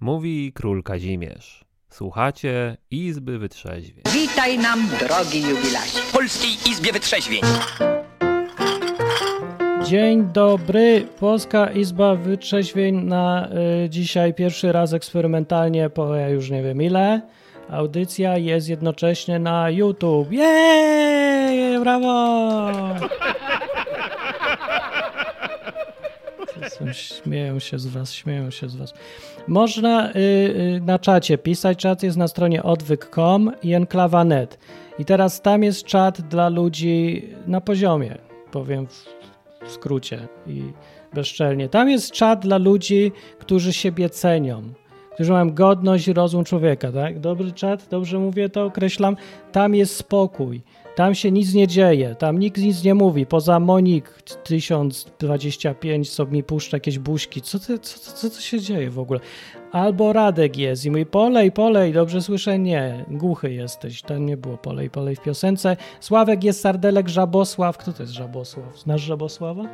Mówi król Kazimierz. Słuchacie Izby Wytrzeźwień. Witaj nam, drogi jubilacie. Polskiej Izbie Wytrzeźwień. Dzień dobry, Polska Izba Wytrzeźwień na y, dzisiaj pierwszy raz eksperymentalnie po ja już nie wiem ile. Audycja jest jednocześnie na YouTube. Jej, brawo! Są, śmieją się z was, śmieją się z was. Można y, y, na czacie pisać, czat jest na stronie odwyk.com i enklawa.net. I teraz tam jest czat dla ludzi na poziomie, powiem w, w skrócie i bezczelnie. Tam jest czat dla ludzi, którzy siebie cenią, którzy mają godność i rozum człowieka, tak? Dobry czat, dobrze mówię, to określam. Tam jest spokój. Tam się nic nie dzieje, tam nikt nic nie mówi, poza Monik 1025, co mi puszcza jakieś buźki. Co, ty, co, co, co to się dzieje w ogóle? Albo Radek jest i mówi polej, polej, dobrze słyszę? Nie, głuchy jesteś, tam nie było polej, polej w piosence. Sławek jest Sardelek, Żabosław. Kto to jest Żabosław? Znasz Żabosława?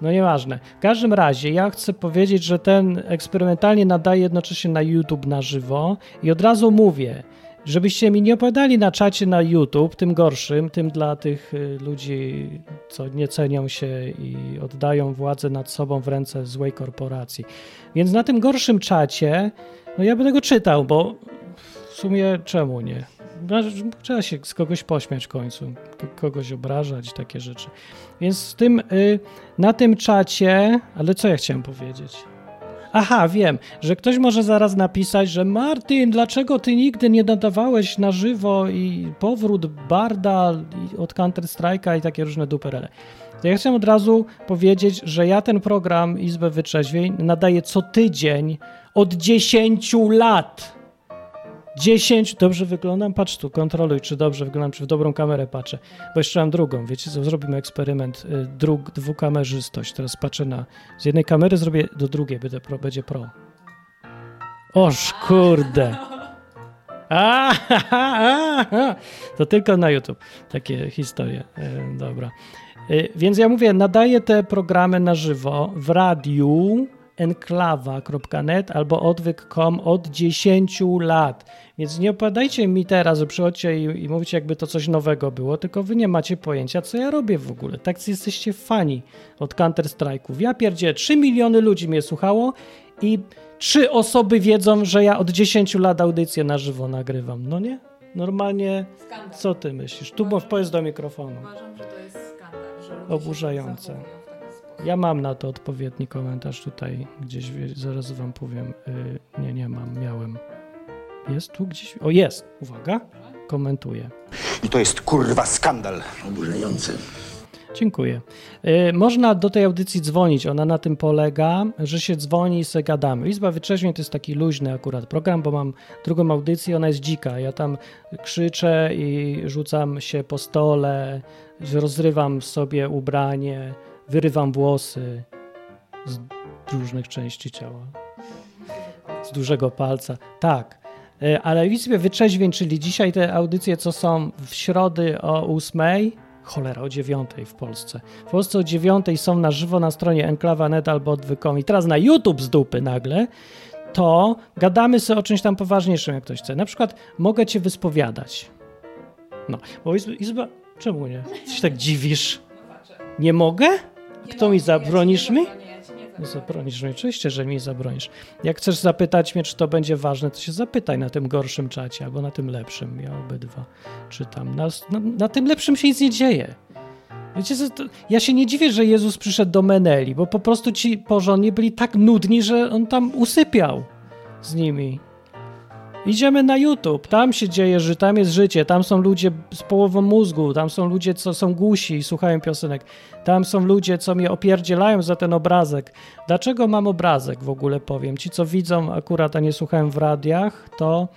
No nieważne. W każdym razie ja chcę powiedzieć, że ten eksperymentalnie nadaje jednocześnie na YouTube na żywo i od razu mówię, żebyście mi nie opowiadali na czacie na YouTube, tym gorszym, tym dla tych y, ludzi, co nie cenią się i oddają władzę nad sobą w ręce złej korporacji. Więc na tym gorszym czacie, no ja będę go czytał, bo w sumie czemu nie? No, Trzeba się z kogoś pośmiać w końcu, kogoś obrażać, takie rzeczy. Więc z tym, y, na tym czacie, ale co ja chciałem powiedzieć? Aha, wiem, że ktoś może zaraz napisać, że Martin, dlaczego ty nigdy nie nadawałeś na żywo i powrót Barda od Counter-Strike'a i takie różne duperele. To ja chcę od razu powiedzieć, że ja ten program Izbę Wytrzeźwień nadaję co tydzień od 10 lat. 10, dobrze wyglądam? Patrz tu, kontroluj, czy dobrze wyglądam, czy w dobrą kamerę patrzę. Bo jeszcze mam drugą, wiecie co, zrobimy eksperyment, y, dróg, dwukamerzystość. Teraz patrzę na, z jednej kamery zrobię do drugiej, będę pro, będzie pro. Oż kurde. A, ha, ha, ha. To tylko na YouTube takie historie. E, dobra. E, Więc ja mówię, nadaję te programy na żywo w radiu enklawa.net albo odwyk.com od 10 lat. Więc nie opowiadajcie mi teraz, że przychodźcie i, i mówicie, jakby to coś nowego było, tylko wy nie macie pojęcia, co ja robię w ogóle. Tak jesteście fani od Counter-Strike'ów. Ja pierdzie 3 miliony ludzi mnie słuchało i trzy osoby wiedzą, że ja od 10 lat audycję na żywo nagrywam. No nie? Normalnie, Skandal. co ty myślisz? Tu bo powiedz do mikrofonu. Uważam, że to jest skandal. Że ludzie Oburzające. Ja mam na to odpowiedni komentarz tutaj, gdzieś zaraz wam powiem. Y, nie, nie mam, miałem. Jest tu gdzieś? O, jest. Uwaga. Komentuję. I to jest kurwa skandal. oburzające. Dziękuję. Y, Można do tej audycji dzwonić. Ona na tym polega, że się dzwoni i se gadamy. Izba Wytrzeźwień to jest taki luźny akurat program, bo mam drugą audycję, ona jest dzika. Ja tam krzyczę i rzucam się po stole, rozrywam sobie ubranie, wyrywam włosy z różnych części ciała. Z dużego palca. Tak. Y, Ale Izbie Wytrzeźwień, czyli dzisiaj te audycje, co są w środy o 8, cholera, o 9 w Polsce. W Polsce o 9 są na żywo na stronie enklawa.net albo odwykom i teraz na YouTube z dupy nagle, to gadamy sobie o czymś tam poważniejszym, jak ktoś chce. Na przykład mogę cię wyspowiadać. No, bo izba... izba czemu nie? Ty się tak dziwisz? Nie mogę? Kto mi zabronisz mi? Zabronisz mi, oczywiście, że mi zabronisz. Jak chcesz zapytać mnie, czy to będzie ważne, to się zapytaj na tym gorszym czacie albo na tym lepszym. Ja obydwa czytam. Na, na, na tym lepszym się nic nie dzieje. Wiecie, to, ja się nie dziwię, że Jezus przyszedł do Meneli, bo po prostu ci porządni byli tak nudni, że on tam usypiał z nimi. Idziemy na YouTube, tam się dzieje, że tam jest życie, tam są ludzie z połową mózgu, tam są ludzie, co są głusi i słuchają piosenek, tam są ludzie, co mnie opierdzielają za ten obrazek. Dlaczego mam obrazek w ogóle, powiem. Ci, co widzą akurat, a nie słuchają w radiach, to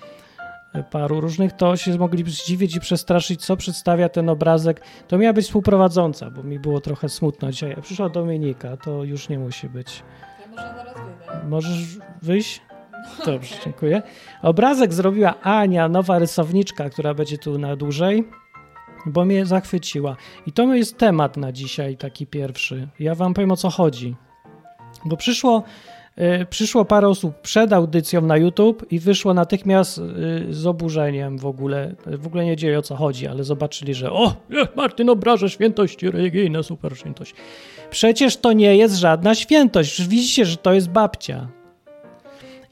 e, paru różnych, to się mogli zdziwić i przestraszyć, co przedstawia ten obrazek. To miała być współprowadząca, bo mi było trochę smutno dzisiaj. Przyszła Dominika, to już nie musi być. Ja może zaraz wyjdę. Możesz wyjść? Dobrze, dziękuję. Obrazek zrobiła Ania, nowa rysowniczka, która będzie tu na dłużej, bo mnie zachwyciła. I to jest temat na dzisiaj, taki pierwszy. Ja wam powiem o co chodzi. Bo przyszło y, przyszło parę osób przed audycją na YouTube i wyszło natychmiast y, z oburzeniem w ogóle. W ogóle nie dzieje o co chodzi, ale zobaczyli, że o, Martin obraża świętość religijne, super świętość. Przecież to nie jest żadna świętość. Widzicie, że to jest babcia.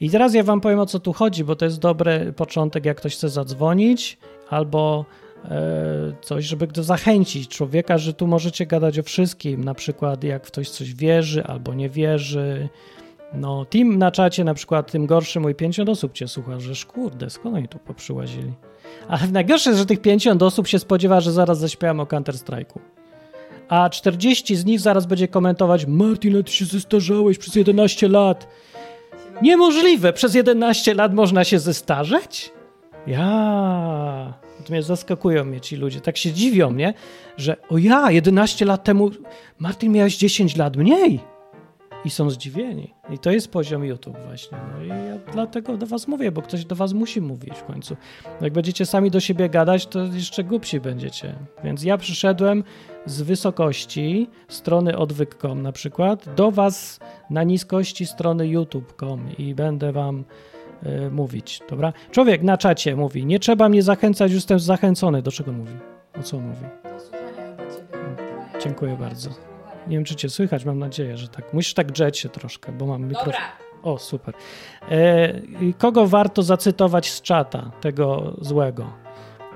I teraz ja wam powiem o co tu chodzi, bo to jest dobry początek, jak ktoś chce zadzwonić albo e, coś, żeby zachęcić człowieka, że tu możecie gadać o wszystkim, na przykład jak ktoś coś wierzy albo nie wierzy. No, team na czacie na przykład, tym gorszy mój 50 osób cię słucha, że kurde, skąd oni tu poprzyłazili? Ale najgorsze jest, że tych 50 osób się spodziewa, że zaraz zaśpiewam o Counter-Strike'u. A 40 z nich zaraz będzie komentować Martin, ty się zestarzałeś przez 11 lat. Niemożliwe! Przez 11 lat można się zestarzeć? Ja. Natomiast zaskakują mnie ci ludzie. Tak się dziwią, nie? Że o ja, 11 lat temu, Martin, miałeś 10 lat mniej. I są zdziwieni. I to jest poziom YouTube właśnie. No i ja dlatego do was mówię, bo ktoś do was musi mówić w końcu. Jak będziecie sami do siebie gadać, to jeszcze głupsi będziecie. Więc ja przyszedłem z wysokości strony odwyk.com na przykład do was na niskości strony youtube.com i będę wam y, mówić, dobra? Człowiek na czacie mówi, nie trzeba mnie zachęcać, już jestem zachęcony. Do czego mówi? O co mówi? Dziękuję bardzo. Nie wiem, czy cię słychać, mam nadzieję, że tak. Musisz tak drzeć się troszkę, bo mam mikrofon. Dobra. O, super. E, kogo warto zacytować z czata, tego złego?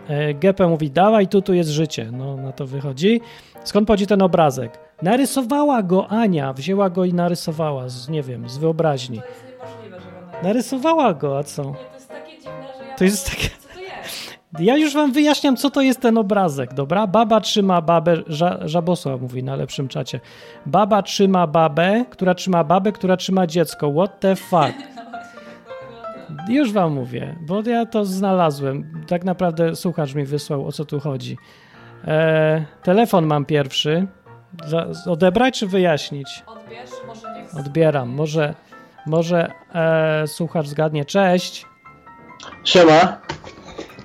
E, Gepe mówi, dawaj, tu, tu jest życie. No, na to wychodzi. Skąd pochodzi ten obrazek? Narysowała go Ania, wzięła go i narysowała, z, nie wiem, z wyobraźni. To jest niemożliwe, że go na... Narysowała go, a co? Nie, to jest takie dziwne, że ja... To jest takie... Ja już wam wyjaśniam, co to jest ten obrazek, dobra? Baba trzyma babę, ża, Żabosław mówi na lepszym czacie. Baba trzyma babę, która trzyma babę, która trzyma dziecko. What the fuck? Już wam mówię, bo ja to znalazłem. Tak naprawdę słuchacz mi wysłał, o co tu chodzi. E, telefon mam pierwszy. Za, odebrać czy wyjaśnić? Odbierz, może nie. Odbieram. Może, może e, słuchacz zgadnie. Cześć. Siema.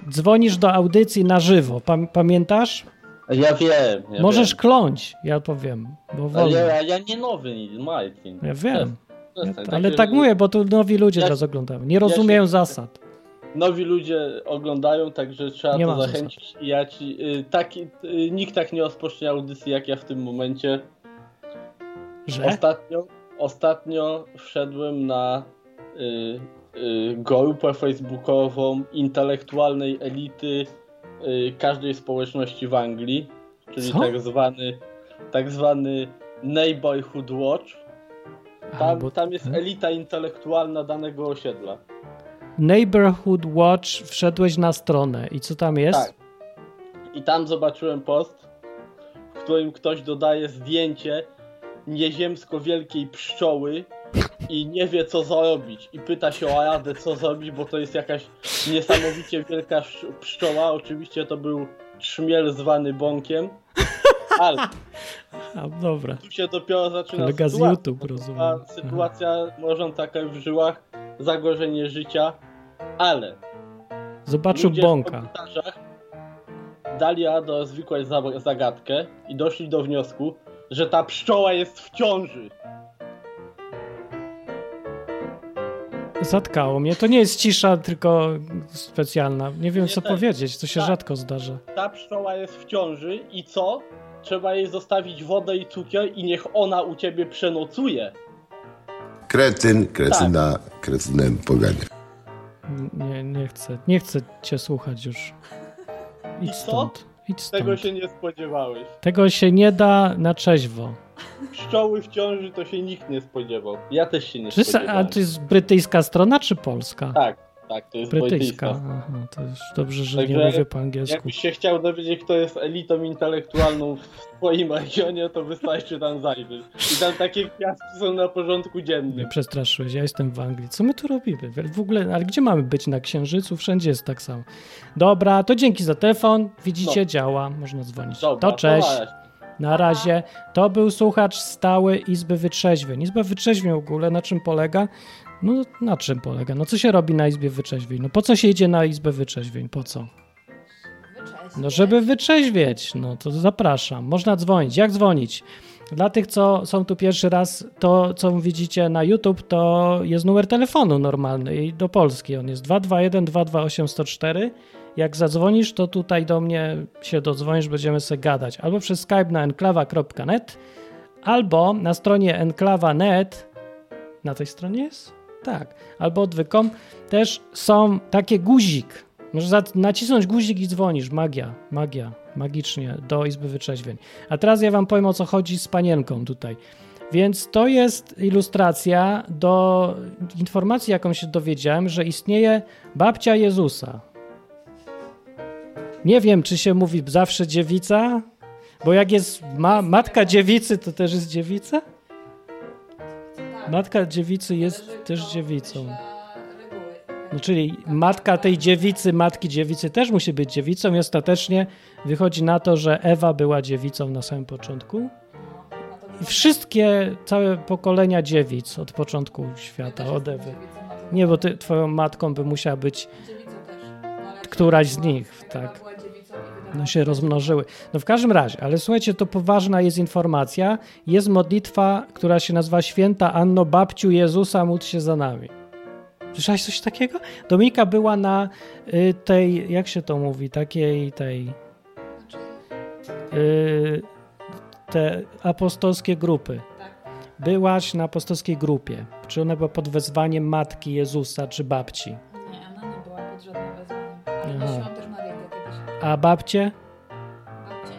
Dzwonisz do audycji na żywo. Pam, pamiętasz? Ja wiem. Ja Możesz Wiem. kląć, ja powiem, bo ja, ja nie nowy, Martin. Ja wiem, Przestań, ale takie- tak mówię, bo tu nowi ludzie Ja- teraz oglądają. Nie rozumieją się- zasad. Nowi ludzie oglądają, także trzeba Nie to zachęcić. I ja ci. Y, taki, y, nikt tak nie rozpocznie audycji jak ja w tym momencie. Że? Ostatnio, ostatnio wszedłem na y, grupę facebookową intelektualnej elity y, każdej społeczności w Anglii, czyli Co? tak zwany, tak zwany Neighborhood Watch. Tam, bo- tam jest hmm? elita intelektualna danego osiedla. Neighborhood Watch, wszedłeś na stronę i co tam jest? Tak. I tam zobaczyłem post, w którym ktoś dodaje zdjęcie nieziemsko wielkiej pszczoły i nie wie co zrobić. I pyta się o radę co zrobić, bo to jest jakaś niesamowicie wielka sz- pszczoła. Oczywiście to był trzmiel zwany bąkiem. Ale A, dobra. tu się dopiero zaczyna Kolega z sytuacja. YouTube, rozumiem. Sytuacja może taka w żyłach, zagrożenie życia, ale Zobaczył bąka. komentarzach dali radę rozwikłać za- zagadkę i doszli do wniosku, że ta pszczoła jest w ciąży. Zatkało mnie. To nie jest cisza, tylko specjalna. Nie wiem, Nie co też. powiedzieć. To się Tak. rzadko zdarza. Ta pszczoła jest w ciąży i co? Trzeba jej zostawić wodę i cukier i niech ona u ciebie przenocuje. Kretyn, kretyna, kretynem pogania. Nie, nie chcę. Nie chcę cię słuchać już. Idź I co? stąd. Idź stąd. Tego się nie spodziewałeś. Tego się nie da na trzeźwo. Pszczoły w ciąży to się nikt nie spodziewał. Ja też się nie Czy, spodziewałem. a to jest brytyjska strona, czy polska? Tak, tak, to jest Brytyjska. brytyjska. Aha, to już dobrze, że Także nie mówię po angielsku. Jakbyś się chciał dowiedzieć, kto jest elitą intelektualną w twoim regionie, to wystarczy tam zajrzeć. I tam takie kwiatki są na porządku dziennym. przestraszyłeś, ja jestem w Anglii. Co my tu robimy? W ogóle, ale gdzie mamy być? Na Księżycu? Wszędzie jest tak samo. Dobra, to dzięki za telefon. Widzicie, No. działa. Można dzwonić. Dobra, to cześć. na razie. Na razie. To był słuchacz stały Izby Wytrzeźwień. Izba Wytrzeźwień w ogóle na czym polega? No na czym polega? No co się robi na Izbie Wytrzeźwień? No po co się idzie na Izbę Wytrzeźwień? Po co? Wyczeźwieć. No żeby wytrzeźwieć. No to zapraszam. Można dzwonić. Jak dzwonić? Dla tych, co są tu pierwszy raz, to co widzicie na YouTube, to jest numer telefonu normalny i do Polski. On jest 221 228 104. Jak zadzwonisz, to tutaj do mnie się dodzwonisz, będziemy sobie gadać. Albo przez Skype na enklawa.net, albo na stronie enklawa.net. Na tej stronie jest? Tak. Albo odwykom. Też są takie guzik. Możesz nacisnąć guzik i dzwonisz. Magia, magia, magicznie do Izby Wyczeźwień. A teraz ja wam powiem o co chodzi z panienką tutaj. Więc to jest ilustracja do informacji, jaką się dowiedziałem, że istnieje babcia Jezusa. Nie wiem, czy się mówi zawsze dziewica, bo jak jest ma matka dziewicy, to też jest dziewica? Matka dziewicy jest też dziewicą. No, czyli matka tej dziewicy, matki dziewicy też musi być dziewicą i ostatecznie wychodzi na to, że Ewa była dziewicą na samym początku. I wszystkie, całe pokolenia dziewic od początku świata, od Ewy. Nie, bo ty, twoją matką by musiała być, Któraś z nich, tak. No się rozmnożyły. No w każdym razie, ale słuchajcie, to poważna jest informacja. Jest modlitwa, która się nazywa Święta Anno Babciu Jezusa, módl się za nami. Słyszałeś coś takiego? Dominika była na y, tej, jak się to mówi, takiej tej y, te apostolskie grupy. tak. Byłaś na apostolskiej grupie. Czy ona była pod wezwaniem matki Jezusa czy babci? Nie, ona nie była pod żadnym wezwaniem. Ale Aha. nosiłam też kiedyś. A babcie? Babcie.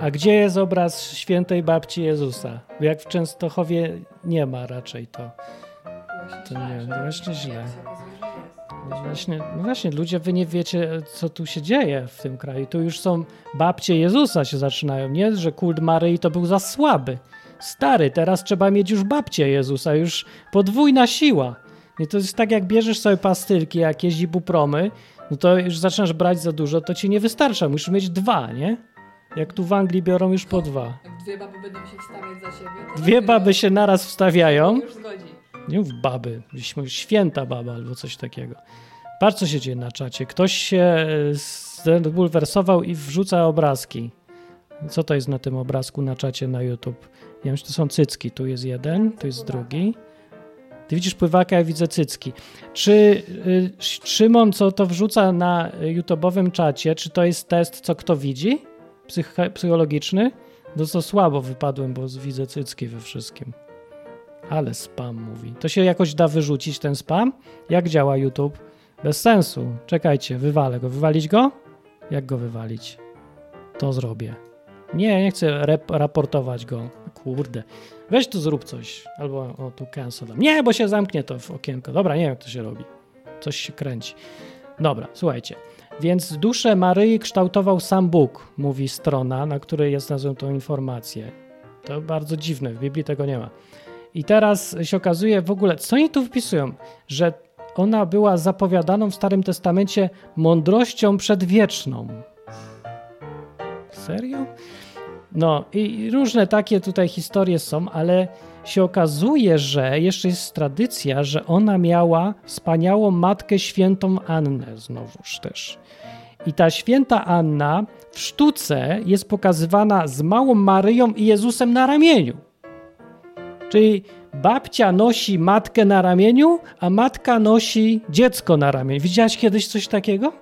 A gdzie jest obraz świętej babci Jezusa? Jak w Częstochowie nie ma raczej to. To nie, właśnie źle. No właśnie, no właśnie, ludzie, wy nie wiecie, co tu się dzieje w tym kraju. Tu już są babcie Jezusa się zaczynają, nie? Że kult Maryi to był za słaby. Stary, teraz trzeba mieć już babcię Jezusa, już podwójna siła. I to jest tak, jak bierzesz sobie pastylki jakieś ibupromy, no to już zaczynasz brać za dużo, to ci nie wystarcza, musisz mieć dwa, nie? Jak tu w Anglii biorą już po dwa. Jak dwie baby będą się wstawiać za siebie, Dwie baby się naraz wstawiają. już zgodzi. Nie mów baby, święta baba albo coś takiego. Patrz, co się dzieje na czacie. Ktoś się zbulwersował i wrzuca obrazki. Co to jest na tym obrazku na czacie na YouTube? Ja wiem, że to są cycki. Tu jest jeden, tu jest drugi. Ty widzisz pływaka, ja widzę cycki. Czy y, Szymon, co to wrzuca na YouTube'owym czacie, czy to jest test, co kto widzi? Psych psychologiczny? No to słabo wypadłem, bo widzę cycki we wszystkim. Ale spam mówi. To się jakoś da wyrzucić ten spam? Jak działa YouTube? Bez sensu. Czekajcie, wywalę go. Wywalić go? Jak go wywalić? To zrobię. Nie, nie chcę raportować go. Kurde. Weź tu zrób coś. Albo o tu cancel. Nie, bo się zamknie to w okienko. Dobra, nie wiem jak to się robi. Coś się kręci. Dobra, słuchajcie. Więc duszę Maryi kształtował sam Bóg, mówi strona, na której jest nazwą tą informację. To bardzo dziwne, w Biblii tego nie ma. I teraz się okazuje w ogóle, co oni tu wpisują, że ona była zapowiadaną w Starym Testamencie mądrością przedwieczną. Serio? No i różne takie tutaj historie są, ale się okazuje, że jeszcze jest tradycja, że ona miała wspaniałą matkę świętą Annę znowuż też. I ta święta Anna w sztuce jest pokazywana z małą Maryją i Jezusem na ramieniu. Czyli babcia nosi matkę na ramieniu, a matka nosi dziecko na ramieniu. Widziałaś kiedyś coś takiego?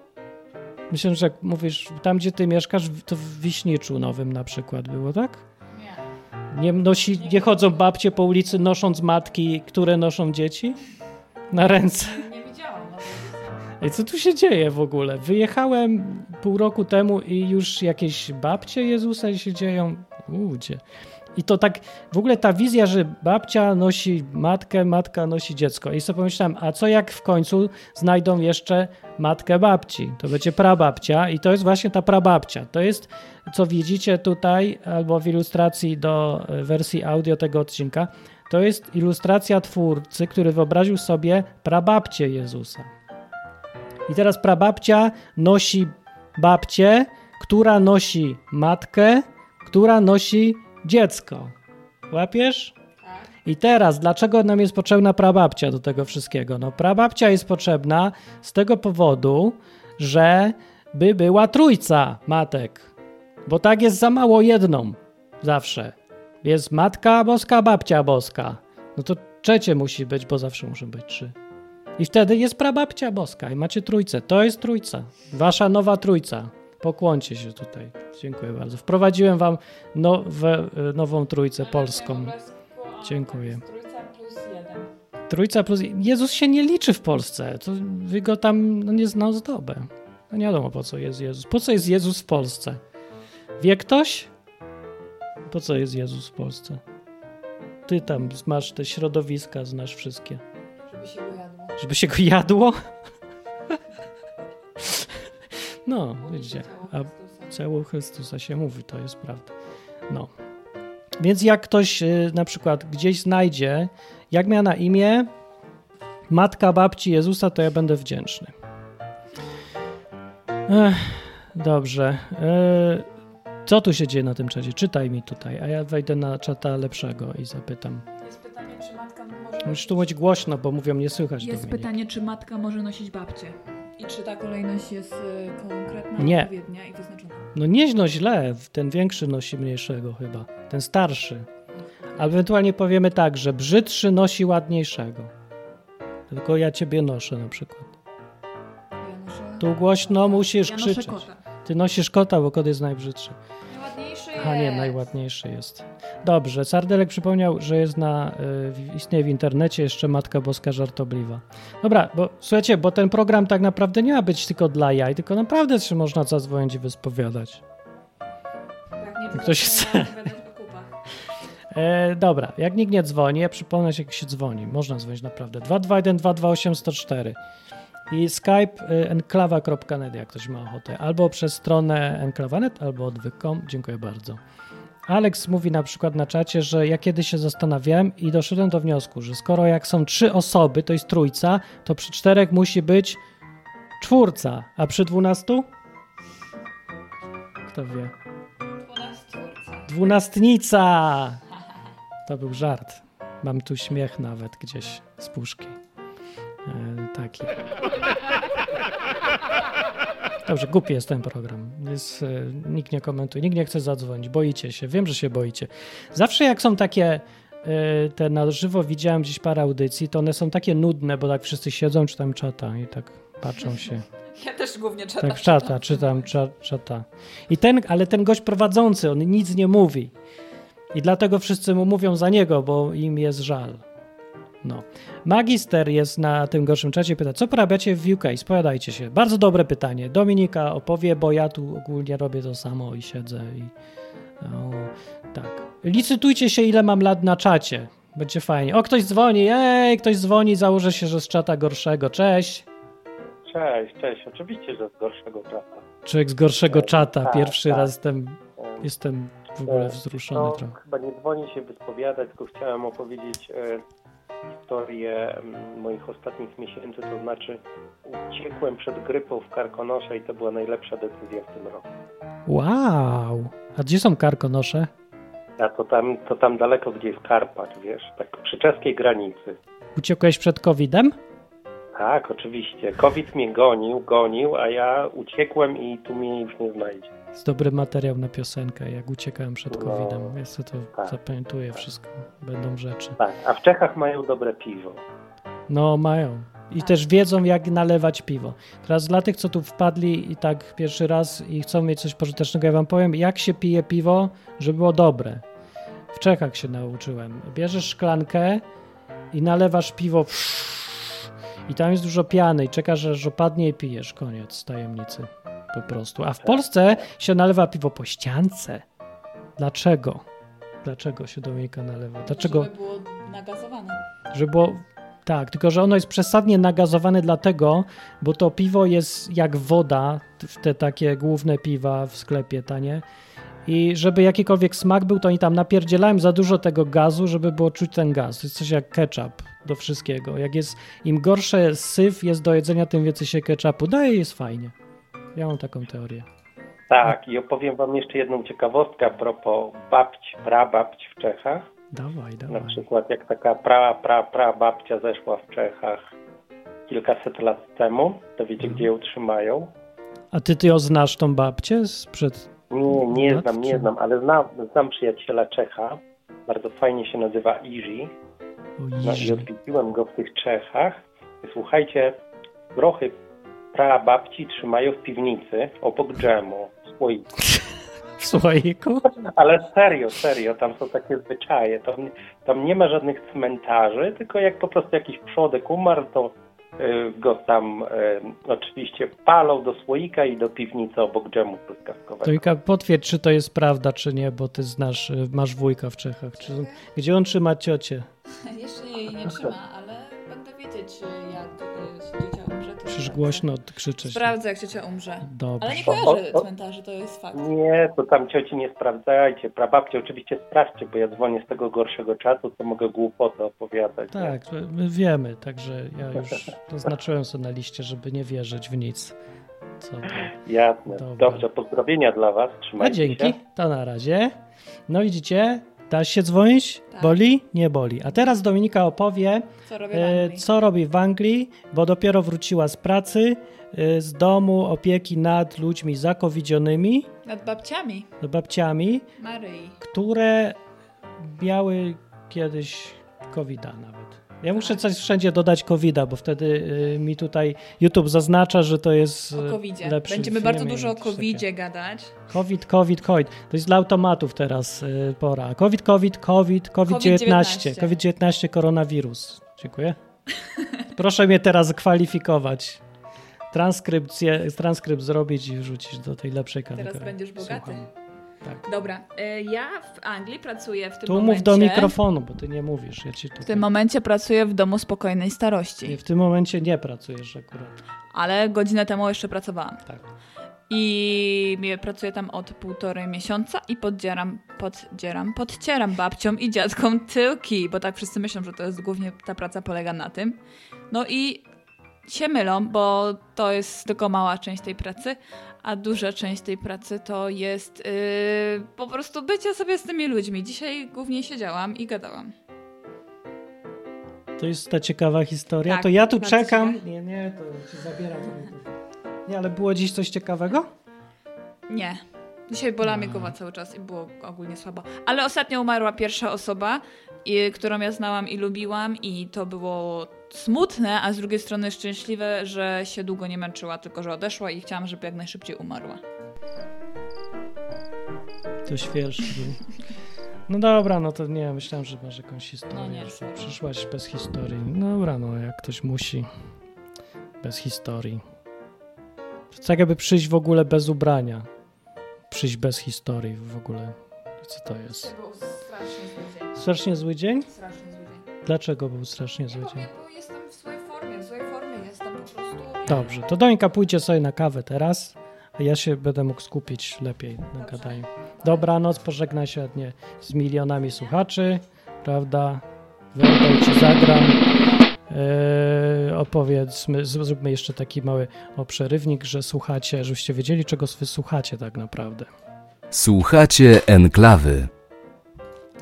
Myślę, że jak mówisz, tam gdzie ty mieszkasz, to w Wiśniczu Nowym na przykład było, tak? Nie. Nie, nosi, nie chodzą babcie po ulicy nosząc matki, które noszą dzieci na ręce. Nie widziałam. No, I co tu się dzieje w ogóle? Wyjechałem pół roku temu i już jakieś babcie Jezusa się dzieją. Ludzie. I to tak, w ogóle ta wizja, że babcia nosi matkę, matka nosi dziecko. I sobie pomyślałem, a co jak w końcu znajdą jeszcze matkę babci? To będzie prababcia i to jest właśnie ta prababcia. To jest, co widzicie tutaj, albo w ilustracji do e, wersji audio tego odcinka, to jest ilustracja twórcy, który wyobraził sobie prababcię Jezusa. I teraz prababcia nosi babcię, która nosi matkę, która nosi dziecko. Łapiesz? tak. I teraz, dlaczego nam jest potrzebna prababcia do tego wszystkiego? No, prababcia jest potrzebna z tego powodu, że by była trójca matek. Bo tak jest za mało jedną zawsze. Jest matka boska, babcia boska. No to trzecie musi być, bo zawsze muszą być trzy. I wtedy jest prababcia boska i macie trójcę. To jest trójca. Wasza nowa trójca. Pokłoncie się tutaj. Dziękuję bardzo. Wprowadziłem wam nowe, y, nową trójcę polską. Dziękuję. Trójca plus jeden. Trójca plus... Jezus się nie liczy w Polsce. To wy go tam no, nie zna ozdobę. No nie wiadomo po co jest Jezus. Po co jest Jezus w Polsce? Wie ktoś? Po co jest Jezus w Polsce? Ty tam masz te środowiska, znasz wszystkie. Żeby się go jadło. Żeby się go jadło? No, widzicie. A Ciało Chrystusa. Się mówi, to jest prawda. No. Więc jak ktoś y, na przykład gdzieś znajdzie, jak miała na imię matka babci Jezusa, to ja będę wdzięczny. Ech, dobrze. E, co tu się dzieje na tym czacie? Czytaj mi tutaj, a ja wejdę na czata lepszego i zapytam. Jest pytanie, czy matka może... Musisz tu mówić głośno, bo mówią nie słychać. Jest Dominik. pytanie, czy matka może nosić babcię. I czy ta kolejność jest y, konkretna, Nie. odpowiednia i wyznaczona. No nie no źle, ten większy nosi mniejszego chyba, ten starszy. Albo ewentualnie powiemy tak, że brzydszy nosi ładniejszego. Tylko ja ciebie noszę na przykład. Ja noszę... Tu głośno musisz ja krzyczeć. Ty nosisz kota, bo kot jest najbrzydszy. Najładniejszy A nie, jest. najładniejszy jest. Dobrze, Sardelek przypomniał, że jest na, y, istnieje w internecie jeszcze Matka Boska Żartobliwa. Dobra, bo słuchajcie, bo ten program tak naprawdę nie ma być tylko dla jaj, tylko naprawdę się można zadzwonić i wyspowiadać. Jak nie, to Ktoś chce. E, dobra, jak nikt nie dzwoni, ja przypomnę się, jak się dzwoni. Można dzwonić naprawdę. 221 228 104 i skype y, enklawa.net, jak ktoś ma ochotę. Albo przez stronę enklawa.net, albo odwyk.com. Dziękuję bardzo. Alex mówi na przykład na czacie, że ja kiedyś się zastanawiałem i doszedłem do wniosku, że skoro jak są trzy osoby, to jest trójca, to przy czterech musi być czwórca, a przy dwunastu? Kto wie? Dwunastnica! To był żart. Mam tu śmiech nawet gdzieś z puszki. E, taki. Dobrze, głupi jest ten program. Jest, e, nikt nie komentuje, nikt nie chce zadzwonić. Boicie się. Wiem, że się boicie. Zawsze jak są takie e, te na żywo widziałem gdzieś parę audycji, to one są takie nudne, bo tak wszyscy siedzą, czytam czata i tak patrzą się. Ja też głównie czytam. Tak, czata, czytam, cza, czata. I ten, ale ten gość prowadzący, on nic nie mówi. I dlatego wszyscy mu mówią za niego, bo im jest żal. No. Magister jest na tym gorszym czacie, pyta, co porabiacie w UK? Spowiadajcie się. Bardzo dobre pytanie. Dominika opowie, bo ja tu ogólnie robię to samo i siedzę i... No, tak. Licytujcie się, ile mam lat na czacie. Będzie fajnie. O, ktoś dzwoni. Ej, ktoś dzwoni, założę się, że z czata gorszego. Cześć. Cześć, cześć. Oczywiście, że z gorszego czata. Człowiek z gorszego czata. Tak, Pierwszy tak. raz jestem, Em, jestem w ogóle wzruszony no, trochę. Chyba nie dzwoni się wyspowiadać, tylko chciałem opowiedzieć e, historię moich ostatnich miesięcy, to znaczy uciekłem przed grypą w Karkonosze i to była najlepsza decyzja w tym roku. Wow! A gdzie są karkonosze? A to tam, to tam daleko gdzieś w Karpach, wiesz, tak przy czeskiej granicy. Uciekłeś przed COVID-em? Tak, oczywiście. COVID mnie gonił, gonił, a ja uciekłem i tu mnie już nie znajdzie. Jest dobry materiał na piosenkę, jak uciekałem przed No. COVID-em. Ja sobie to Tak. zapamiętuję wszystko. Będą rzeczy. Tak, a w Czechach mają dobre piwo. No, mają. I też wiedzą, jak nalewać piwo. Teraz dla tych, co tu wpadli i tak pierwszy raz i chcą mieć coś pożytecznego, ja wam powiem, jak się pije piwo, żeby było dobre. W Czechach się nauczyłem. Bierzesz szklankę i nalewasz piwo i tam jest dużo piany i czekasz, aż opadnie i pijesz. Koniec tajemnicy. Po prostu. A w Polsce się nalewa piwo po ściance. Dlaczego? Dlaczego się Dominika nalewa? Dlaczego? Żeby było nagazowane. Że było. Tak, tylko że ono jest przesadnie nagazowane dlatego, bo to piwo jest jak woda, w te takie główne piwa w sklepie tanie. I żeby jakikolwiek smak był, to oni tam napierdzielałem za dużo tego gazu, żeby było czuć ten gaz. To jest coś jak ketchup do wszystkiego. Jak jest, im gorsze syf jest do jedzenia, tym więcej się ketchupu daje jest fajnie. Ja mam taką teorię. Tak, i opowiem wam jeszcze jedną ciekawostkę a propos babć, prababć w Czechach. Dawaj, Na dawaj. przykład jak taka pra, pra, pra babcia zeszła w Czechach kilkaset lat temu, to wiecie Mhm. gdzie ją trzymają? A ty, ty ją znasz tą babcię sprzed... Nie, nie znam, nie znam, ale znam, znam przyjaciela Czecha bardzo fajnie się nazywa Iży. No i odwiedziłem go w tych Czechach. Słuchajcie, prochy prababci trzymają w piwnicy obok dżemu, w słoiku. W słoiku? Ale serio, serio, tam są takie zwyczaje. Tam, tam nie ma żadnych cmentarzy, tylko jak po prostu jakiś przodek umarł, to go tam y, oczywiście palą do słoika i do piwnicy obok dżemu truskawkowego. To Ika, potwierdź, czy to jest prawda, czy nie, bo ty znasz, y, masz wujka w Czechach. Czy, gdzie on trzyma ciocię? Jeszcze jej nie trzyma, ale będę wiedzieć, jak y, ciocia sprawdzę. głośno krzyczeć. Sprawdzę, jak ciocia umrze. Dobrze. Ale nie kojarzę cmentarzy, to jest fakt. Nie, to tam cioci nie sprawdzajcie. Prababcie oczywiście sprawdźcie, bo ja dzwonię z tego gorszego czatu, to mogę głupoty opowiadać. nie? Tak, my wiemy, także ja już zaznaczyłem sobie na liście, żeby nie wierzyć w nic. Co to? Jasne. Dobra. Dobrze, pozdrowienia dla Was. A Trzymajcie dzięki, się. to na razie. No widzicie, da się dzwonić? Tak. Boli? Nie boli. A teraz Dominika opowie, Co robię w e, co robi w Anglii, bo dopiero wróciła z pracy, e, z domu opieki nad ludźmi zakowidzionymi, Nad babciami babciami, Maryi. które miały kiedyś covid nawet. Ja muszę coś wszędzie dodać covid bo wtedy y, mi tutaj YouTube zaznacza, że to jest O y, covidzie. lepszy. Będziemy bardzo dużo o covidzie gadać. COVID, COVID, COVID. To jest dla automatów teraz y, pora. COVID, COVID, COVID, COVID-19. COVID-19. COVID-19, koronawirus. Dziękuję. Proszę mnie teraz kwalifikować. Transkrypcję, transkrypt zrobić i wrzucić do tej lepszej kategorii. Teraz będziesz bogaty. Słucham. Tak. Dobra, y, ja w Anglii pracuję w tym Tu momencie. mów do mikrofonu, bo ty nie mówisz. Ja ci W tutaj... tym momencie pracuję w domu spokojnej starości. Nie, w tym momencie nie pracujesz akurat. Ale godzinę temu jeszcze pracowałam. Tak. I pracuję tam od półtorej miesiąca i poddzieram, poddzieram, podcieram babciom i dziadkom tyłki, bo tak wszyscy myślą, że to jest głównie ta praca polega na tym. No i się mylą, bo to jest tylko mała część tej pracy, a duża część tej pracy to jest yy, po prostu bycie sobie z tymi ludźmi. Dzisiaj głównie siedziałam i gadałam. To jest ta ciekawa historia. Tak, to ja tu czekam. ciekawa. Nie, nie, to ci zabieram. Nie, ale było dziś coś ciekawego? Nie. Dzisiaj bolała mnie głowa cały czas i było ogólnie słabo. Ale ostatnio umarła pierwsza osoba, i, którą ja znałam i lubiłam i to było smutne, a z drugiej strony szczęśliwe, że się długo nie męczyła, tylko że odeszła i chciałam, żeby jak najszybciej umarła. To świeższy. No dobra, no to nie, myślałem, że masz jakąś historię. No nie, że. Przyszłaś bez historii. Dobra, no jak ktoś musi. Bez historii. To tak jakby przyjść w ogóle bez ubrania. Przyjść bez historii w ogóle. Co to jest? był strasznie zły dzień. Strasznie zły dzień? Strasznie zły dzień. Dlaczego był strasznie zły dzień? Dobrze, to Dońka pójdzie sobie na kawę teraz, a ja się będę mógł skupić lepiej na gadaniu. Dobranoc, pożegnaj się ładnie z milionami słuchaczy, prawda? Werbel ci zagram. Eee, opowiedzmy, zróbmy jeszcze taki mały o przerywnik, że słuchacie, żebyście wiedzieli, czego wy słuchacie tak naprawdę. Słuchacie enklawy.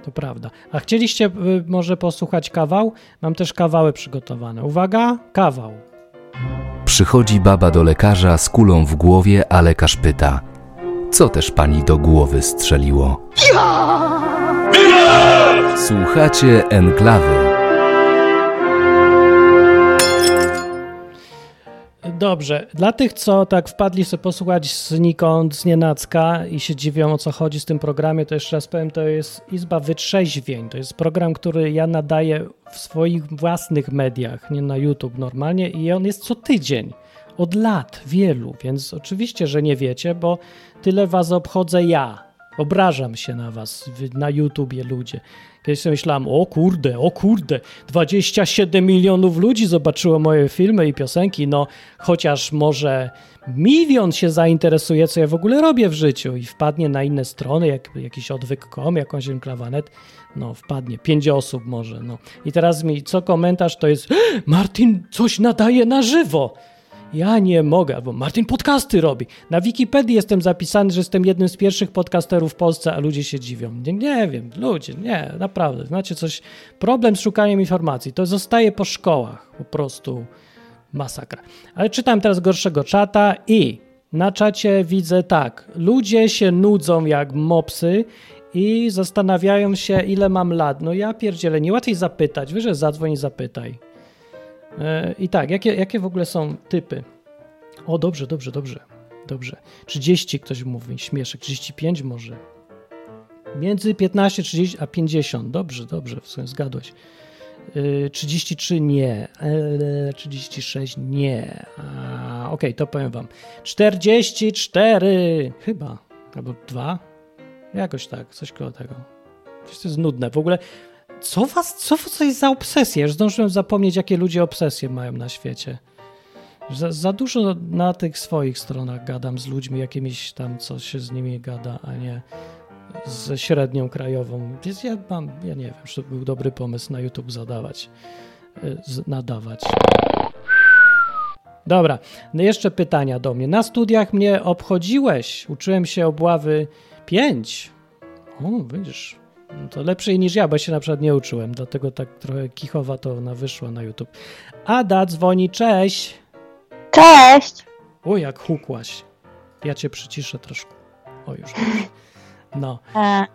To prawda. A chcieliście y, może posłuchać kawał? Mam też kawały przygotowane. Uwaga, kawał. Przychodzi baba do lekarza z kulą w głowie, a lekarz pyta: Co też pani do głowy strzeliło? Słuchacie enklawy. Dobrze, dla tych, co tak wpadli sobie posłuchać znikąd, z nienacka i się dziwią o co chodzi z tym programie, to jeszcze raz powiem, to jest Izba Wytrzeźwień. To jest program, który ja nadaję w swoich własnych mediach, nie na YouTube normalnie i on jest co tydzień, od lat, wielu, więc oczywiście, że nie wiecie, bo tyle was obchodzę ja. Obrażam się na was na YouTubie ludzie. Kiedyś sobie myślałem, o kurde, o kurde, 27 milionów ludzi zobaczyło moje filmy i piosenki, no chociaż może milion się zainteresuje, co ja w ogóle robię w życiu i wpadnie na inne strony, jak jakiś odwyk.com, jakąś enklawanet, no wpadnie, pięć osób może, no. I teraz mi co komentarz to jest, Martin coś nadaje na żywo. Ja nie mogę, bo Martin podcasty robi. Na Wikipedii jestem zapisany, że jestem jednym z pierwszych podcasterów w Polsce, a ludzie się dziwią. Nie, nie wiem, ludzie, nie, naprawdę. Znacie coś, problem z szukaniem informacji. To zostaje po szkołach, po prostu masakra. Ale czytam teraz gorszego czata i na czacie widzę tak, ludzie się nudzą jak mopsy i zastanawiają się, ile mam lat. No ja pierdzielę, nie łatwiej zapytać. Że zadzwoń i zapytaj. E, I tak, jakie, jakie w ogóle są typy? O, dobrze, dobrze, dobrze. Dobrze. 30 ktoś mówi, śmieszek. 35 może. Między 15 30 a 50. Dobrze, dobrze, w sumie zgadłeś. Y, 33 nie. E, 36 nie. A, Okej, to powiem wam. 44 chyba. Albo 2. Jakoś tak, coś koło tego. To jest nudne. W ogóle co was, co to jest za obsesje? Już zdążyłem zapomnieć, jakie ludzie obsesje mają na świecie. Za, za dużo na tych swoich stronach gadam z ludźmi, jakimiś tam, co się z nimi gada, a nie ze średnią krajową. Więc ja mam, ja nie wiem, czy to był dobry pomysł na YouTube zadawać, z, nadawać. Dobra, no jeszcze pytania do mnie. Na studiach mnie obchodziłeś. Uczyłem się obławy 5. O, widzisz, to lepszej niż ja, bo się na przykład nie uczyłem, dlatego tak trochę kichowa to ona wyszła na YouTube. Ada dzwoni, cześć. Cześć! O, jak hukłaś. Ja cię przyciszę troszkę. O, już. No. E,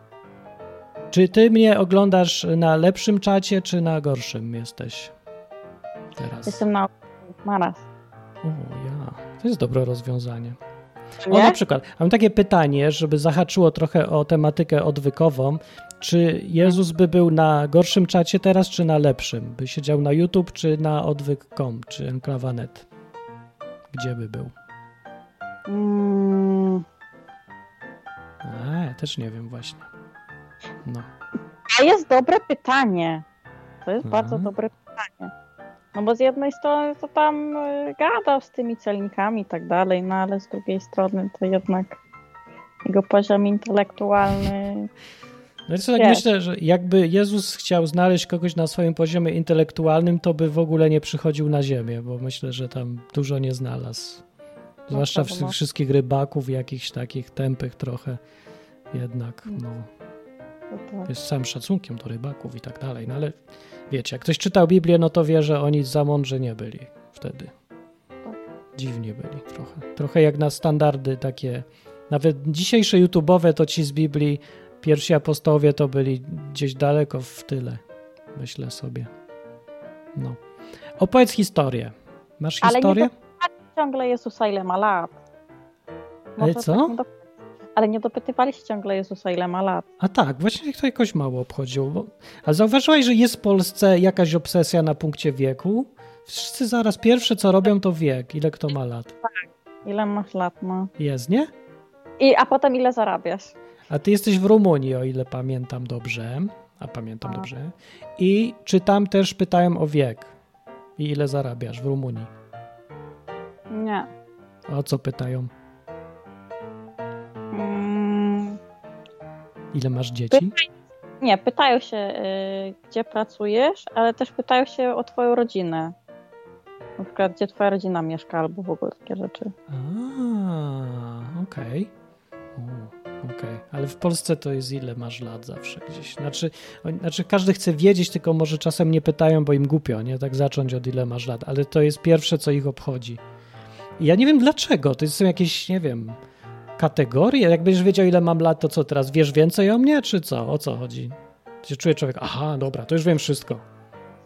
Czy ty mnie oglądasz na lepszym czacie, czy na gorszym jesteś teraz? jestem na naraz. O, ja. To jest dobre rozwiązanie. O, na przykład, mam takie pytanie, żeby zahaczyło trochę o tematykę odwykową. Czy Jezus by był na gorszym czacie teraz, czy na lepszym? By siedział na YouTube, czy na odwyk.com, czy enklawa.net? Gdzie by był? Mm, A, ja też nie wiem właśnie. No. to jest dobre pytanie. To jest Mhm. bardzo dobre pytanie. No bo z jednej strony to tam y, gadał z tymi celnikami i tak dalej, no ale z drugiej strony to jednak jego poziom intelektualny. Znaczy, tak Wiesz. myślę, że jakby Jezus chciał znaleźć kogoś na swoim poziomie intelektualnym, to by w ogóle nie przychodził na ziemię, bo myślę, że tam dużo nie znalazł. Zwłaszcza ma- wszystkich rybaków, jakichś takich tępych trochę jednak, no. To, to, jest całym szacunkiem do rybaków i tak dalej, no ale wiecie, jak ktoś czytał Biblię, no to wie, że oni za mądrzy nie byli wtedy. Dziwnie byli trochę. Trochę jak na standardy takie, nawet dzisiejsze YouTube'owe to ci z Biblii, pierwsi apostołowie to byli gdzieś daleko w tyle, myślę sobie. No. Opowiedz historię. Masz Ale nie historię? ciągle Jezusa, ile ma lat. Ale Może co? tak Ale nie dopytywali się ciągle Jezusa, ile ma lat. A tak, właśnie to jakoś mało obchodziło. Bo... A zauważyłeś, że jest w Polsce jakaś obsesja na punkcie wieku? Wszyscy zaraz pierwsze co robią to wiek, ile kto ma lat. Ile masz lat, no. Jest, nie? I, a potem ile zarabiasz? A ty jesteś w Rumunii, o ile pamiętam dobrze. A pamiętam A. dobrze. I czy tam też pytają o wiek? I ile zarabiasz w Rumunii? Nie. A O co pytają? Mm, Ile masz dzieci? nie, pytają się, y, gdzie pracujesz, ale też pytają się o twoją rodzinę. Na przykład, gdzie twoja rodzina mieszka, albo w ogóle takie rzeczy. A, okej. O, Okej, ale w Polsce to jest ile masz lat zawsze gdzieś. Znaczy, znaczy każdy chce wiedzieć, tylko może czasem nie pytają, bo im głupio, nie? Tak zacząć od ile masz lat, ale to jest pierwsze, co ich obchodzi. I ja nie wiem dlaczego, to są jakieś, nie wiem, kategorie? Jak będziesz wiedział, ile mam lat, to co teraz, wiesz więcej o mnie, czy co? O co chodzi? Się czuje człowiek, aha, dobra, to już wiem wszystko.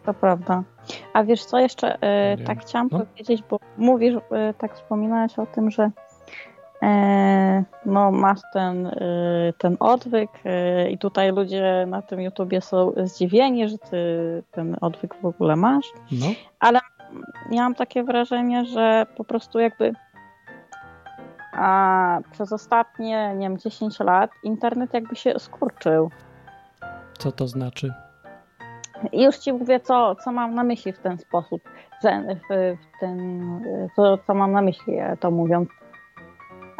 To prawda. A wiesz co, jeszcze y, wiem. tak chciałam No. powiedzieć, bo mówisz, y, tak wspominałeś o tym, że no masz ten, y, ten odwyk y, i tutaj ludzie na tym YouTubie są zdziwieni, że ty ten odwyk w ogóle masz. No, ale ja mam takie wrażenie, że po prostu jakby a, przez ostatnie, nie wiem, 10 lat internet jakby się skurczył. co to znaczy? I już ci mówię, co, co mam na myśli w ten sposób, w, w ten, co, co mam na myśli e, to mówiąc.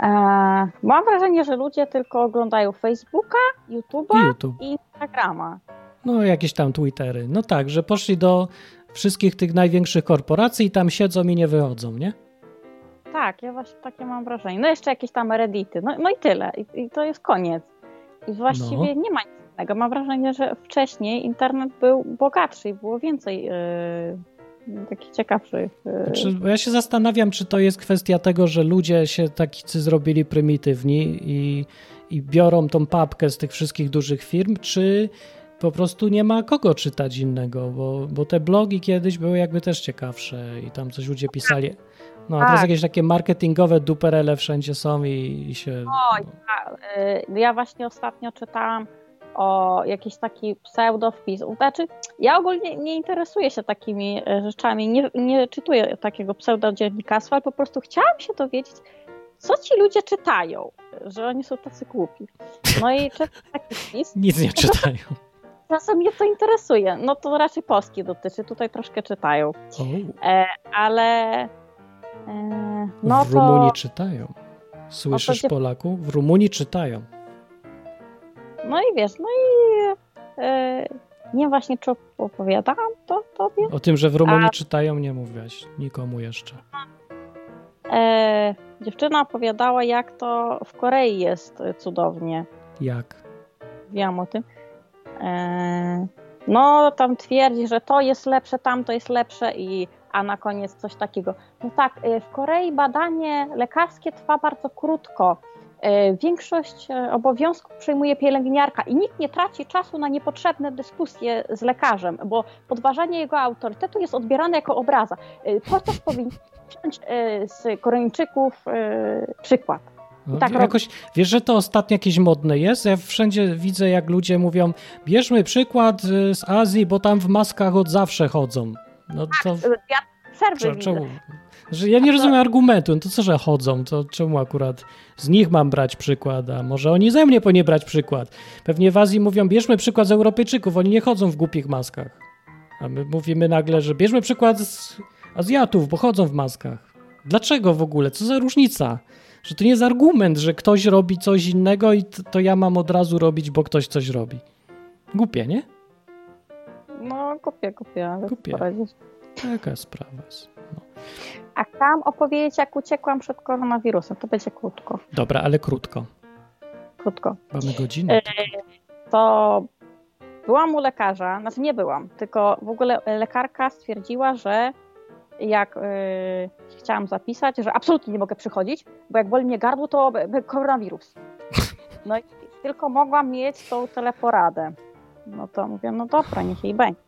E, mam wrażenie, że ludzie tylko oglądają Facebooka, YouTube'a I YouTube. i Instagrama. No, jakieś tam Twittery. No tak, że poszli do wszystkich tych największych korporacji i tam siedzą i nie wychodzą, nie? Tak, ja właśnie takie mam wrażenie. No jeszcze jakieś tam reddity, no, no i tyle. I, I to jest koniec. I właściwie No. nie ma nic innego. Mam wrażenie, że wcześniej internet był bogatszy i było więcej, yy, takich ciekawszych. y, Znaczy, ja się zastanawiam, czy to jest kwestia tego, że ludzie się takicy zrobili prymitywni i, i biorą tą papkę z tych wszystkich dużych firm, czy po prostu nie ma kogo czytać innego, bo, bo te blogi kiedyś były jakby też ciekawsze i tam coś ludzie pisali. No, a teraz Tak. jakieś takie marketingowe duperele wszędzie są i, i się... O, ja, y, ja właśnie ostatnio czytałam o jakiś taki pseudowpis. Znaczy, ja ogólnie nie interesuję się takimi e, rzeczami, nie, nie czytuję takiego pseudodziennikarstwa, ale po prostu chciałam się dowiedzieć, co ci ludzie czytają, że oni są tacy głupi. No i czytam taki wpis. Nic nie czytają. Czasem mnie to interesuje. No to raczej Polski dotyczy, tutaj troszkę czytają. E, ale e, no w to... Rumunii czytają. Słyszysz dzie- Polaku? W Rumunii czytają. No i wiesz, no i e, nie właśnie czy opowiadałam to tobie. O tym, że w Rumunii A- czytają, nie mówiłaś nikomu jeszcze. E, dziewczyna opowiadała, jak to w Korei jest cudownie. Jak? Wiem o tym. E, no, tam twierdzi, że to jest lepsze, tamto jest lepsze i a na koniec coś takiego. No tak, e, w Korei badanie lekarskie trwa bardzo krótko. E, Większość e, obowiązków przejmuje pielęgniarka i nikt nie traci czasu na niepotrzebne dyskusje z lekarzem, bo podważanie jego autorytetu jest odbierane jako obraza. E, Po to powinien wziąć z Koreańczyków przykład. No, tak jakoś, wiesz, że to ostatnio jakieś modne jest? Ja wszędzie widzę, jak ludzie mówią, bierzmy przykład z Azji, bo tam w maskach od zawsze chodzą. No to Ja przerwy Cze- widzę. czemu? Że ja nie rozumiem argumentu. No to co, że chodzą? To czemu akurat z nich mam brać przykład? A może oni ze mnie powinni brać przykład? Pewnie w Azji mówią, bierzmy przykład z Europejczyków, oni nie chodzą w głupich maskach. A my mówimy nagle, że bierzmy przykład z Azjatów, bo chodzą w maskach. Dlaczego w ogóle? Co za różnica? Że to nie jest argument, że ktoś robi coś innego i to ja mam od razu robić, bo ktoś coś robi. Głupie, nie? No, kupię, kupię, ale. Taka sprawa jest. A chciałam opowiedzieć, jak uciekłam przed koronawirusem. To będzie krótko. Dobra, ale krótko. Krótko. Mamy godzinę. E, To byłam u lekarza, znaczy nie byłam, tylko w ogóle lekarka stwierdziła, że jak e, chciałam zapisać, że absolutnie nie mogę przychodzić, bo jak boli mnie gardło, to koronawirus. No i tylko mogłam mieć tą teleporadę. No to mówię, no dobra, niech jej będzie.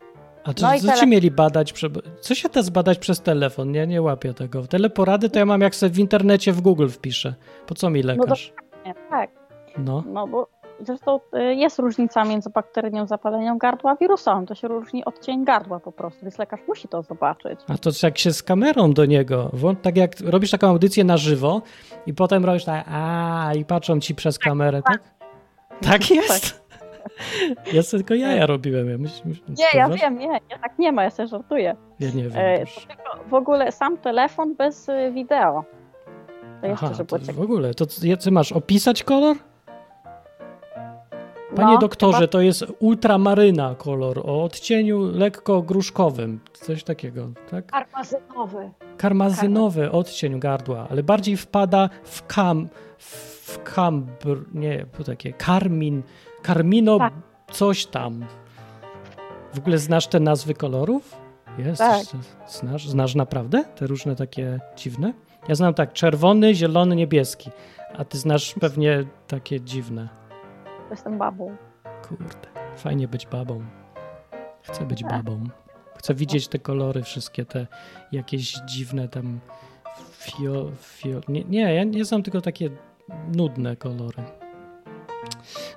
A to, No co tele- ci mieli badać? Co się da zbadać przez telefon? Ja nie łapię tego. Teleporady to ja mam jak sobie w internecie w Google wpiszę. Po co mi lekarz? Nie, tak. No. No bo zresztą y, jest różnica między bakteryjnym zapaleniem gardła a wirusowym. To się różni od cień gardła po prostu, więc lekarz musi to zobaczyć. A to jak się z kamerą do niego, tak jak robisz taką audycję na żywo i potem robisz tak, a i patrzą ci przez kamerę, tak? Tak jest? Ja sobie tylko jaja robiłem. Ja myśl, myśl, Nie, ja wiem, nie, nie, tak nie ma, ja sobie żartuję. Ja nie wiem. E, w ogóle sam telefon bez y, wideo. To jeszcze, Aha, żeby to w ogóle. To ty masz opisać kolor? Panie No, doktorze, chyba- to jest ultramaryna kolor o odcieniu lekko gruszkowym. Coś takiego, tak? Karmazynowy. Karmazynowy odcień gardła, ale bardziej wpada w kam, w kambr, nie, to takie karmin, karmino Tak. coś tam. W ogóle znasz te nazwy kolorów? Jest, Tak. znasz, znasz naprawdę te różne takie dziwne? Ja znam tak, czerwony, zielony, niebieski, a ty znasz pewnie takie dziwne. Jestem babą. Kurde, fajnie być babą. Chcę być Tak. babą. Chcę widzieć te kolory, wszystkie te jakieś dziwne tam fio, fio... Nie, nie, ja nie znam tylko takie nudne kolory.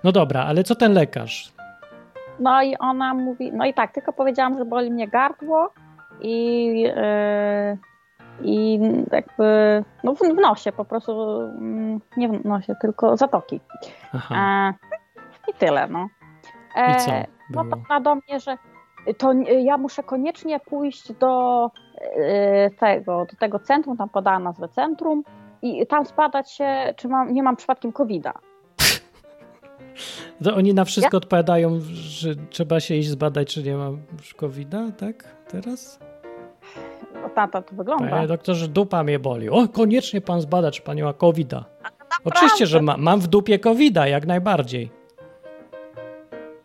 No dobra, ale co ten lekarz? No i ona mówi, no i tak, tylko powiedziałam, że boli mnie gardło i, yy, i jakby no w, w nosie po prostu, mm, nie w nosie, tylko zatoki. Aha, E, I tyle, no. i co No to do mnie, że to ja muszę koniecznie pójść do y, tego, do tego centrum, tam podała nazwę centrum i tam zbadać się, czy mam, nie mam przypadkiem COVID-a. To oni na wszystko odpowiadają, że trzeba się iść zbadać, czy nie ma covid tak? Teraz? No, ta, ta, to wygląda. Panie doktorze, dupa mnie boli. O, koniecznie pan zbada, czy pan nie ma covid Oczywiście, że ma, mam w dupie covid jak najbardziej.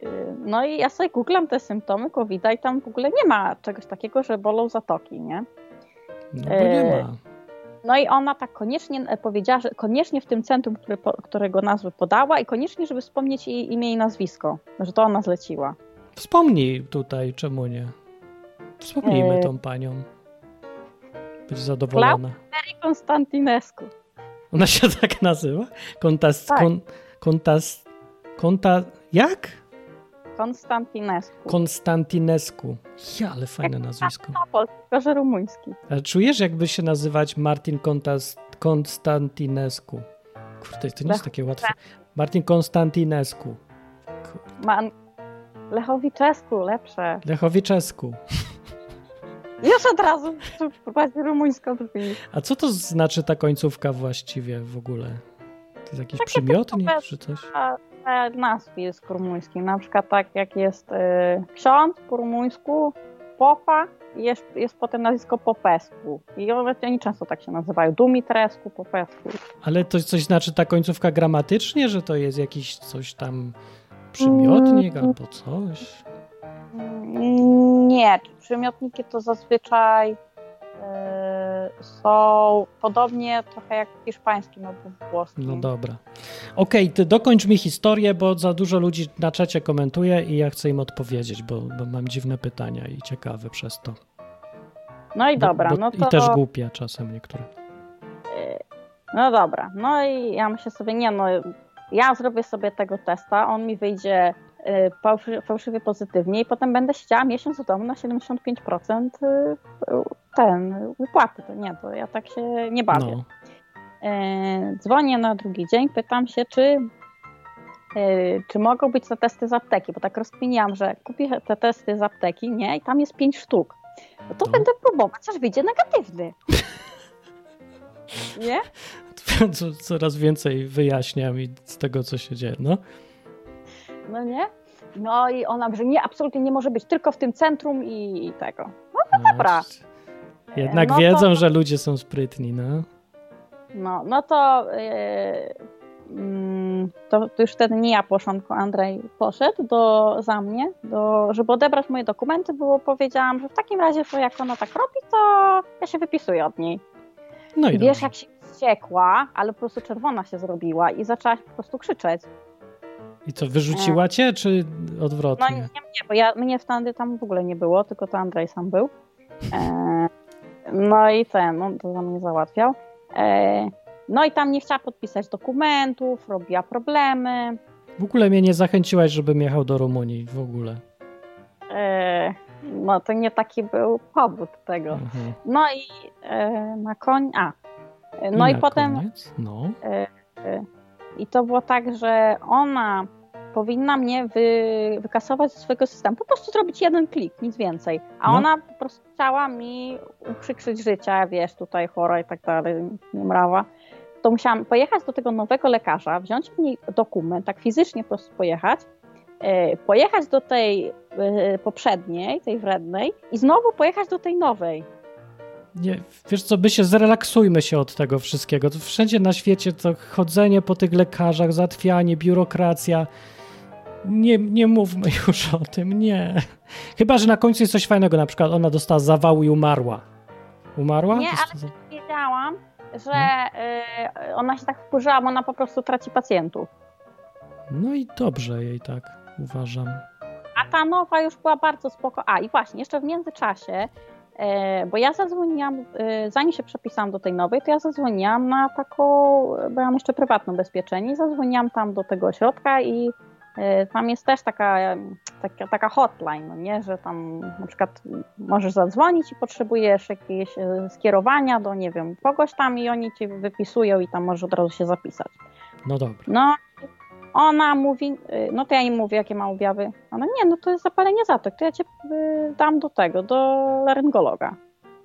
Y, No i ja sobie googlam te symptomy covid i tam w ogóle nie ma czegoś takiego, że bolą zatoki, nie? No bo nie E, ma. No i ona tak koniecznie e, powiedziała, że koniecznie w tym centrum, którego nazwy podała i koniecznie, żeby wspomnieć jej imię i nazwisko, że to ona zleciła. Wspomnij tutaj, czemu nie? Wspomnijmy E, tą panią. Być zadowolona. Mary Konstantinescu. Ona się tak nazywa? Kontas... Tak. Kon, kontas... Konta... Jak? Konstantinescu. Konstantinescu. Ja, ale fajne nazwisko. No, polski, tylko że rumuński. A czujesz, jakby się nazywać Martin Kontas... Konstantinescu? Kurde, to nie jest takie łatwe. Martin Konstantinescu. Man... Lechowiczescu, lepsze. Lechowiczescu. Już od razu bardziej rumuńsko brzmi. A co to znaczy ta końcówka właściwie w ogóle? To jest jakiś przymiotnik czy coś? A, a nazwisk rumuńskich, na przykład tak jak jest y, ksiądz po rumuńsku, popa, jest, jest potem nazwisko Popescu. I oni często tak się nazywają, Dumitrescu, Popescu. Ale to coś znaczy ta końcówka gramatycznie, że to jest jakiś coś tam przymiotnik Mm. albo coś? Mm, Nie, przymiotniki to zazwyczaj są podobnie trochę jak w hiszpańskim albo włoskim. No dobra. Okej, ty dokończ mi historię, bo za dużo ludzi na czacie komentuje i ja chcę im odpowiedzieć, bo, bo mam dziwne pytania i ciekawe przez to. No i Bo- dobra, bo, no to... I też głupie czasem niektóre. No dobra, no i ja myślę sobie, nie no, ja zrobię sobie tego testa, on mi wyjdzie y, fałszy, fałszywie pozytywnie i potem będę siedziała miesiąc w domu na 75% y, ten, wypłaty. To nie, to ja tak się nie bawię. No. E, dzwonię na drugi dzień, pytam się, czy, e, czy mogą być te testy z apteki, bo tak rozkminiłam, że kupię te testy z apteki, nie, i tam jest pięć sztuk. No to będę próbować, aż wyjdzie negatywny. Nie? Co- Coraz więcej wyjaśnia mi z tego, co się dzieje. No. No nie? No i ona, że nie, absolutnie nie może być, tylko w tym centrum i, i tego. No, no dobra. Jednak No to- wiedzą, że ludzie są sprytni, no. No, no to, yy, to, to już wtedy nie ja poszłam, tylko Andrzej poszedł do, za mnie, do, żeby odebrać moje dokumenty, bo powiedziałam, że w takim razie to jak ona tak robi, to ja się wypisuję od niej. No i wiesz, dobrze. jak się wściekła, ale po prostu czerwona się zrobiła i zaczęła po prostu krzyczeć. I co, wyrzuciła cię, czy No odwrotnie? nie, nie, bo ja, mnie wtedy tam w ogóle nie było, tylko to Andrzej sam był. E, no i ten, no, to za mnie załatwiał. E, no i tam nie chciała podpisać dokumentów, robiła problemy. W ogóle mnie nie zachęciłaś, żebym jechał do Rumunii w ogóle. E, no to nie taki był powód tego. Mhm. No i e, na koń. A. No I i, potem. koniec? No. I to było tak, że ona powinna mnie wy, wykasować ze swojego systemu. Po prostu zrobić jeden klik, nic więcej. A No. ona po prostu chciała mi uprzykrzyć życie, wiesz, tutaj chora i tak dalej, nie mrawa. To musiałam pojechać do tego nowego lekarza, wziąć mi dokument, tak fizycznie po prostu pojechać, e, pojechać do tej e, poprzedniej, tej wrednej i znowu pojechać do tej nowej. Nie, wiesz co, by się zrelaksujmy się od tego wszystkiego. To wszędzie na świecie to chodzenie po tych lekarzach, zatwianie, biurokracja. Nie, nie mówmy już o tym, nie. Chyba, że na końcu jest coś fajnego, na przykład ona dostała zawału i umarła. Umarła? Nie, Dosta- ale wiedziałam, że y, ona się tak wkurzyła, bo ona po prostu traci pacjentów. No i dobrze jej tak, uważam. A ta nowa już była bardzo spoko. A i właśnie, jeszcze w międzyczasie, e, bo ja zadzwoniłam, e, zanim się przepisałam do tej nowej, to ja zadzwoniłam na taką, bo ja mam jeszcze prywatne ubezpieczenie, i zadzwoniłam tam do tego ośrodka i tam jest też taka, taka, taka hotline, no nie, że tam na przykład możesz zadzwonić i potrzebujesz jakieś e, skierowania do, nie wiem, kogoś tam i oni ci wypisują i tam możesz od razu się zapisać. No dobra. No, ona mówi, y, no to ja jej mówię, jakie ma objawy. Ona, nie, no to jest zapalenie zatok, to ja cię y, dam do tego, do laryngologa.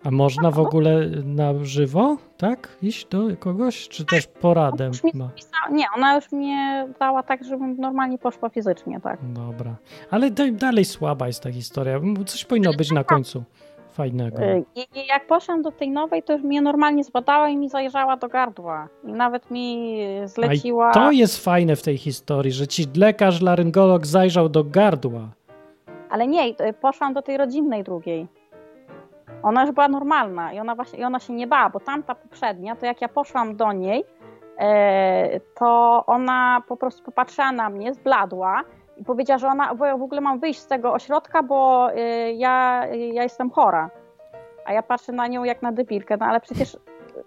A można w ogóle na żywo, tak? Iść do kogoś, czy też poradę ma? Nie, ona już mnie dała tak, żebym normalnie poszła fizycznie, tak. Dobra. Ale da- dalej słaba jest ta historia. Coś powinno być na końcu. fajnego? Y, I, jak poszłam do tej nowej, to już mnie normalnie zbadała i mi zajrzała do gardła. I nawet mi zleciła... To jest fajne w tej historii, że ci lekarz, laryngolog zajrzał do gardła. Ale nie, y, poszłam do tej rodzinnej drugiej. Ona już była normalna i ona, właśnie, i ona się nie bała, bo tamta poprzednia, to jak ja poszłam do niej, e, to ona po prostu popatrzyła na mnie, zbladła i powiedziała, że ona, bo ja w ogóle mam wyjść z tego ośrodka, bo e, ja, ja jestem chora. A ja patrzę na nią jak na debilkę, no ale przecież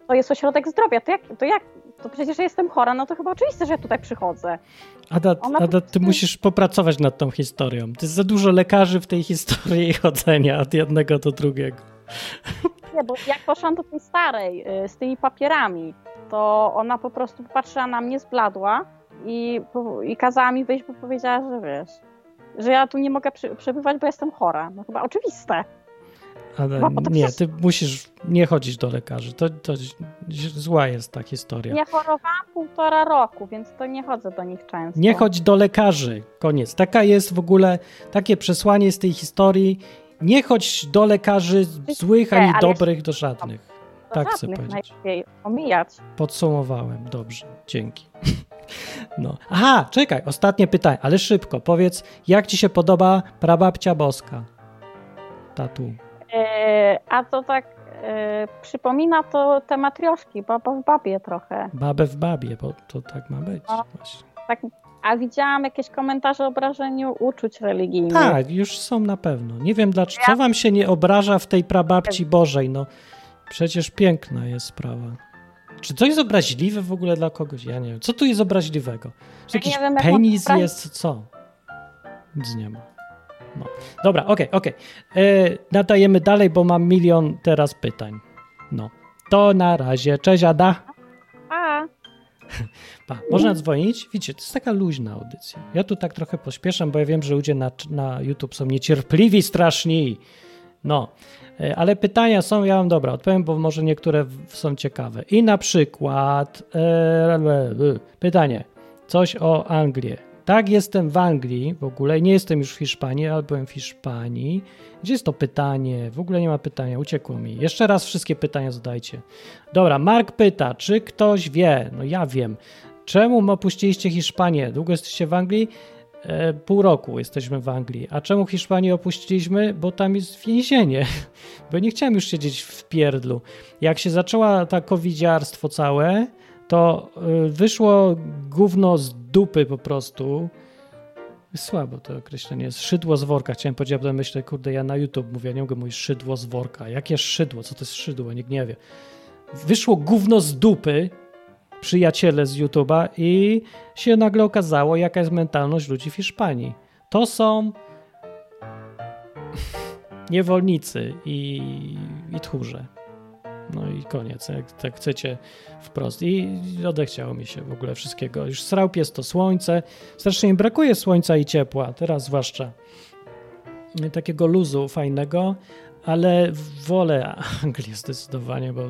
to jest ośrodek zdrowia, to jak, to jak, to przecież ja jestem chora, no to chyba oczywiste, że ja tutaj przychodzę. Ada, Ona Ada, ty musisz popracować nad tą historią. To jest za dużo lekarzy w tej historii chodzenia od jednego do drugiego. Nie, bo jak poszłam do tej starej y, z tymi papierami, to ona po prostu patrzyła na mnie, zbladła i, i kazała mi wyjść, bo powiedziała, że wiesz, że ja tu nie mogę przy, przebywać, bo jestem chora. No chyba oczywiste. Ale No, nie, przecież- ty musisz nie chodzić do lekarzy. To, to zła jest ta historia. Nie chorowałam półtora roku, więc to nie chodzę do nich często. Nie chodź do lekarzy. Koniec. Taka jest w ogóle, takie przesłanie z tej historii. Nie chodź do lekarzy złych ani dobrych do żadnych. Do Tak chcę powiedzieć. najlepiej omijać. Podsumowałem. Dobrze. Dzięki. No. Aha, czekaj. Ostatnie pytanie, ale szybko. Powiedz, jak ci się podoba prababcia boska? Tatu. E, a to tak e, przypomina to te matrioszki, baba w babie trochę. Babę w babie, bo to tak ma być. No. Tak, a widziałam jakieś komentarze o obrażeniu uczuć religijnych. Tak, już są na pewno. Nie wiem dlaczego. Co wam się nie obraża w tej prababci Bożej? No przecież piękna jest sprawa. Czy to jest obraźliwe w ogóle dla kogoś? Ja nie wiem. Co tu jest obraźliwego? Czy Ja jakiś nie wiem, penis jest? Co? Nic nie ma. No. Dobra, okej, okej. E, Nadajemy dalej, bo mam milion teraz pytań. No. To na razie. Cześć Ada. Pa, można dzwonić? Widzicie, to jest taka luźna audycja. Ja tu tak trochę pośpieszam, bo ja wiem, że ludzie na, na YouTube są niecierpliwi straszni. No, e, ale pytania są, ja mam dobra, odpowiem, bo może niektóre są ciekawe. I na przykład e, pytanie, coś o Anglię. Tak, jestem w Anglii w ogóle, nie jestem już w Hiszpanii, ale byłem w Hiszpanii. Gdzie jest to pytanie? W ogóle nie ma pytania, uciekło mi. Jeszcze raz wszystkie pytania zadajcie. Dobra, Mark pyta, czy ktoś wie, no ja wiem, czemu opuściliście Hiszpanię? Długo jesteście w Anglii? E, pół roku jesteśmy w Anglii. A czemu Hiszpanię opuściliśmy? Bo tam jest więzienie. Bo nie chciałem już siedzieć w pierdlu. Jak się zaczęła ta covidziarstwo całe, to y, wyszło gówno z dupy po prostu. Słabo to określenie jest. Szydło z worka. Chciałem powiedzieć, a potem myślę, kurde, ja na YouTube mówię, nie mogę mówić szydło z worka. Jakie szydło? Co to jest szydło? Nikt nie wie. Wyszło gówno z dupy, przyjaciele z YouTube'a i się nagle okazało, jaka jest mentalność ludzi w Hiszpanii. To są niewolnicy i, i tchórze. No i koniec, jak tak chcecie wprost. I odechciało mi się w ogóle wszystkiego. Już srał pies to słońce. Strasznie mi brakuje słońca i ciepła, teraz zwłaszcza. Takiego luzu fajnego, ale wolę Anglię zdecydowanie, bo,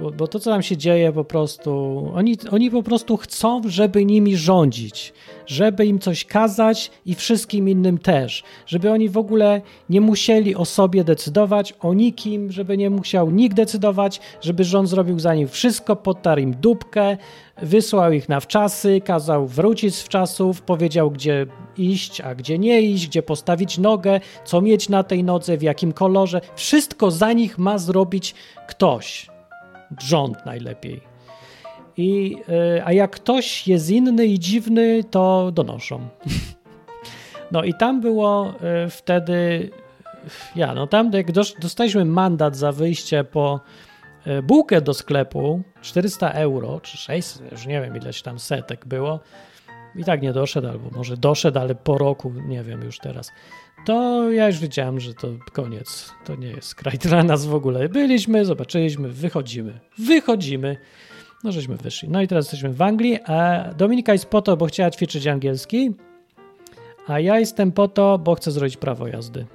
bo, bo to, co tam się dzieje, po prostu. Oni, oni po prostu chcą, żeby nimi rządzić, żeby im coś kazać i wszystkim innym też. Żeby oni w ogóle nie musieli o sobie decydować, o nikim, żeby nie musiał nikt decydować, żeby rząd zrobił za nim wszystko, potarł im dupkę, wysłał ich na wczasy, kazał wrócić z wczasów, powiedział, gdzie iść, a gdzie nie iść, gdzie postawić nogę, co mieć na tej nodze, w jakim kolorze. Wszystko za nich ma zrobić ktoś. Rząd najlepiej. I, y, a jak ktoś jest inny i dziwny, to donoszą. No i tam było y, wtedy, ja, no tam jak dos- dostaliśmy mandat za wyjście po y, bułkę do sklepu, 400 euro, czy 600, już nie wiem ileś tam setek było, i tak nie doszedł, albo może doszedł, ale po roku, nie wiem już teraz, to ja już wiedziałem, że to koniec, to nie jest kraj dla nas w ogóle. Byliśmy, zobaczyliśmy, wychodzimy, wychodzimy, no żeśmy wyszli. No i teraz jesteśmy w Anglii, a Dominika jest po to, bo chciała ćwiczyć angielski, a ja jestem po to, bo chcę zrobić prawo jazdy.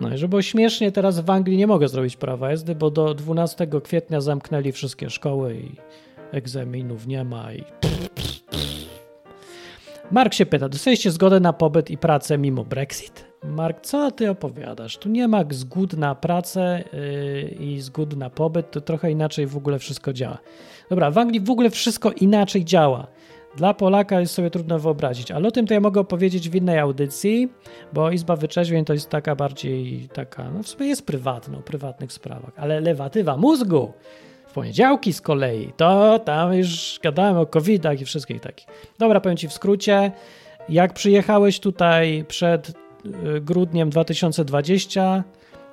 No i żeby było śmiesznie, teraz w Anglii nie mogę zrobić prawa jazdy, bo do 12 kwietnia zamknęli wszystkie szkoły i egzaminów nie ma i... Mark się pyta, dostaliście zgodę na pobyt i pracę mimo Brexit? Mark, co ty opowiadasz? Tu nie ma zgód na pracę yy, i zgód na pobyt, to trochę inaczej w ogóle wszystko działa. Dobra, w Anglii w ogóle wszystko inaczej działa. Dla Polaka jest sobie trudno wyobrazić, ale o tym to ja mogę opowiedzieć w innej audycji, bo Izba Wyczeźwień to jest taka bardziej taka, no w sumie jest prywatna, o prywatnych sprawach, ale lewatywa mózgu poniedziałki z kolei, to tam już gadałem o covidach i wszystkich takich. Dobra, powiem Ci w skrócie, jak przyjechałeś tutaj przed y, grudniem 2020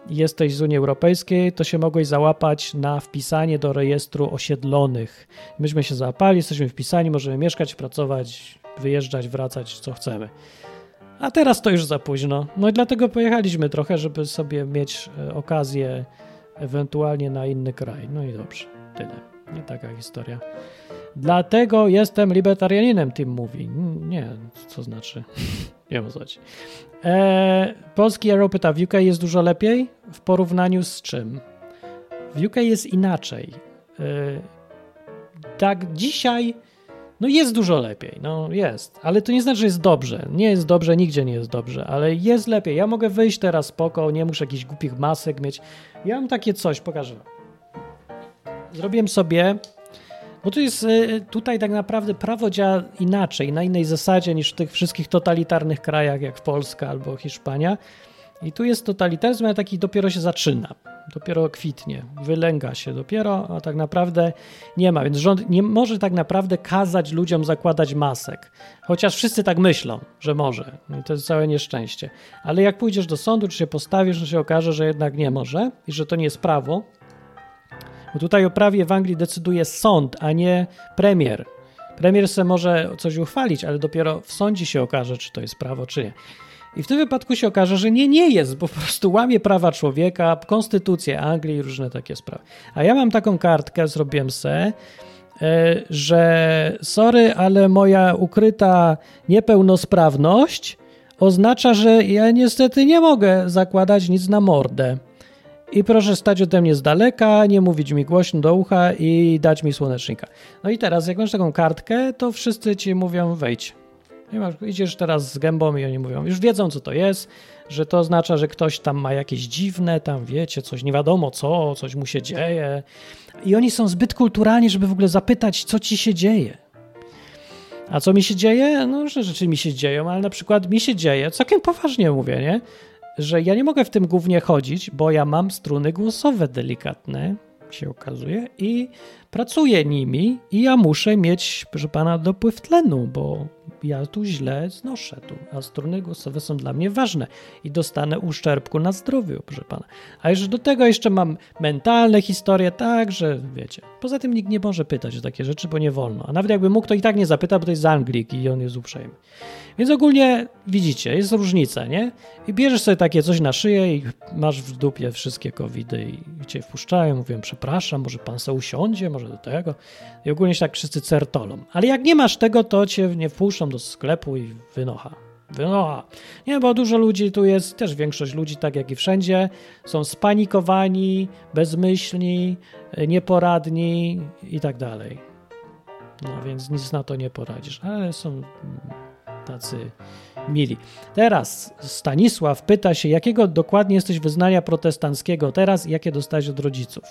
jesteś z Unii Europejskiej, to się mogłeś załapać na wpisanie do rejestru osiedlonych. Myśmy się załapali, jesteśmy wpisani, możemy mieszkać, pracować, wyjeżdżać, wracać, co chcemy. A teraz to już za późno. No i dlatego pojechaliśmy trochę, żeby sobie mieć e, okazję ewentualnie na inny kraj. No i dobrze, tyle. Nie taka historia. Dlatego jestem libertarianinem, Tim mówi. Nie, co znaczy? nie wiem co chodzi. E, Polski Arrow pyta, w UK jest dużo lepiej? W porównaniu z czym? W UK jest inaczej. E, tak, dzisiaj no jest dużo lepiej, no jest, ale to nie znaczy, że jest dobrze. Nie jest dobrze, nigdzie nie jest dobrze, ale jest lepiej. Ja mogę wyjść teraz spoko, nie muszę jakichś głupich masek mieć. Ja mam takie coś, pokażę. Zrobiłem sobie bo tu jest, y, tutaj tak naprawdę prawo działa inaczej, na innej zasadzie niż w tych wszystkich totalitarnych krajach jak Polska albo Hiszpania. I tu jest totalitaryzm, ale taki dopiero się zaczyna, dopiero kwitnie, wylęga się dopiero, a tak naprawdę nie ma. Więc rząd nie może tak naprawdę kazać ludziom zakładać masek. Chociaż wszyscy tak myślą, że może. I to jest całe nieszczęście. Ale jak pójdziesz do sądu, czy się postawisz, to się okaże, że jednak nie może i że to nie jest prawo, bo tutaj o prawie w Anglii decyduje sąd, a nie premier. Premier se może coś uchwalić, ale dopiero w sądzie się okaże, czy to jest prawo, czy nie. I w tym wypadku się okaże, że nie, nie jest, bo po prostu łamie prawa człowieka, konstytucję Anglii i różne takie sprawy. A ja mam taką kartkę, zrobiłem se, e, że sorry, ale moja ukryta niepełnosprawność oznacza, że ja niestety nie mogę zakładać nic na mordę. I proszę stać ode mnie z daleka, nie mówić mi głośno do ucha i dać mi słonecznika. No i teraz, jak masz taką kartkę, to wszyscy ci mówią wejdź. Idziesz teraz z gębą i oni mówią, już wiedzą co to jest, że to oznacza, że ktoś tam ma jakieś dziwne, tam wiecie, coś nie wiadomo co, coś mu się dzieje. I oni są zbyt kulturalni, żeby w ogóle zapytać, co ci się dzieje. A co mi się dzieje? No, różne rzeczy mi się dzieją, ale na przykład mi się dzieje, całkiem poważnie mówię, nie? że ja nie mogę w tym głównie chodzić, bo ja mam struny głosowe delikatne, się okazuje, i pracuję nimi i ja muszę mieć, proszę pana, dopływ tlenu, bo ja tu źle znoszę tu, a struny głosowe są dla mnie ważne i dostanę uszczerbku na zdrowiu, proszę pana. A już do tego jeszcze mam mentalne historie, tak, że wiecie. Poza tym nikt nie może pytać o takie rzeczy, bo nie wolno. A nawet jakby mógł, to i tak nie zapyta, bo to jest Anglik i on jest uprzejmy. Więc ogólnie widzicie, jest różnica, nie? I bierzesz sobie takie coś na szyję i masz w dupie wszystkie covidy i cię wpuszczają, mówią przepraszam, może pan se usiądzie, może do tego. I ogólnie się tak wszyscy certolą. Ale jak nie masz tego, to cię nie wpuszczą do sklepu i wynocha. Wynocha. Nie, bo dużo ludzi tu jest, też większość ludzi, tak jak i wszędzie, są spanikowani, bezmyślni, nieporadni i tak dalej. No więc nic na to nie poradzisz, ale są tacy mili. Teraz Stanisław pyta się, jakiego dokładnie jesteś wyznania protestanckiego teraz i jakie dostałeś od rodziców?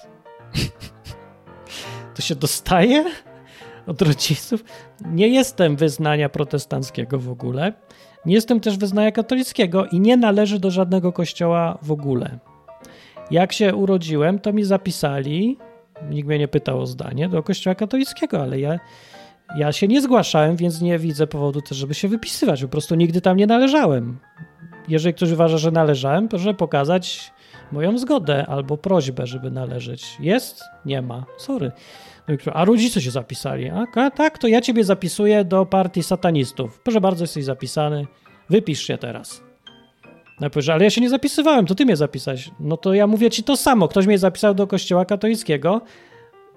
to się dostaje od rodziców? Nie jestem wyznania protestanckiego w ogóle. Nie jestem też wyznania katolickiego i nie należy do żadnego kościoła w ogóle. Jak się urodziłem, to mi zapisali, nikt mnie nie pytał o zdanie, do kościoła katolickiego, ale ja ja się nie zgłaszałem, więc nie widzę powodu też, żeby się wypisywać. Po prostu nigdy tam nie należałem. Jeżeli ktoś uważa, że należałem, proszę pokazać moją zgodę albo prośbę, żeby należeć. Jest? Nie ma. Sorry. A rodzice się zapisali. A, tak, to ja ciebie zapisuję do partii satanistów. Proszę bardzo, jesteś zapisany. Wypisz się teraz. No ale ja się nie zapisywałem, to ty mnie zapisałeś. No to ja mówię ci to samo. Ktoś mnie zapisał do kościoła katolickiego,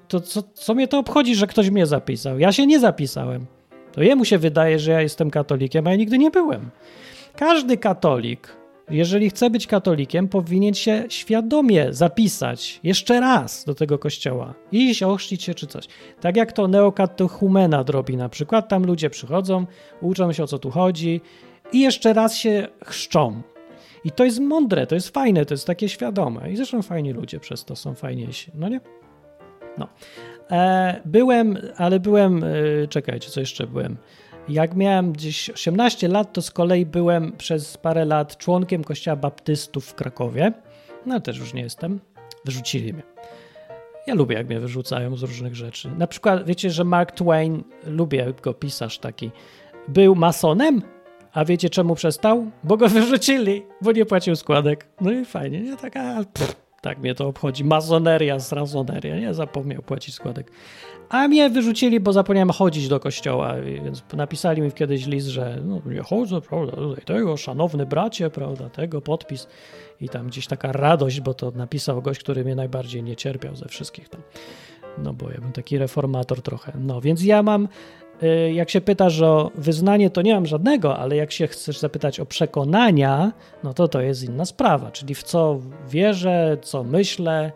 to co, co mnie to obchodzi, że ktoś mnie zapisał? Ja się nie zapisałem. To jemu się wydaje, że ja jestem katolikiem, a ja nigdy nie byłem. Każdy katolik jeżeli chce być katolikiem, powinien się świadomie zapisać jeszcze raz do tego kościoła. Iść, ochrzcić się czy coś. Tak jak to neokatechumenat robi na przykład. Tam ludzie przychodzą, uczą się o co tu chodzi i jeszcze raz się chrzczą. I to jest mądre, to jest fajne, to jest takie świadome. I zresztą fajni ludzie przez to są fajniejsi, no nie? No. E, byłem, ale byłem, e, czekajcie, co jeszcze byłem? Jak miałem gdzieś 18 lat, to z kolei byłem przez parę lat członkiem kościoła baptystów w Krakowie. No też już nie jestem. Wyrzucili mnie. Ja lubię, jak mnie wyrzucają z różnych rzeczy. Na przykład, wiecie, że Mark Twain, lubię go pisarz taki, był masonem, a wiecie czemu przestał? Bo go wyrzucili, bo nie płacił składek. No i fajnie, nie? Taka, pff, tak mnie to obchodzi. Masoneria z razoneria, nie? Zapomniał płacić składek. A mnie wyrzucili, bo zapomniałem chodzić do kościoła, więc napisali mi kiedyś list, że no, nie chodzę, prawda, tutaj tego, szanowny bracie, prawda, tego, podpis i tam gdzieś taka radość, bo to napisał gość, który mnie najbardziej nie cierpiał ze wszystkich tam. No bo ja bym taki reformator trochę. No więc ja mam, jak się pytasz o wyznanie, to nie mam żadnego, ale jak się chcesz zapytać o przekonania, no to to jest inna sprawa, czyli w co wierzę, co myślę,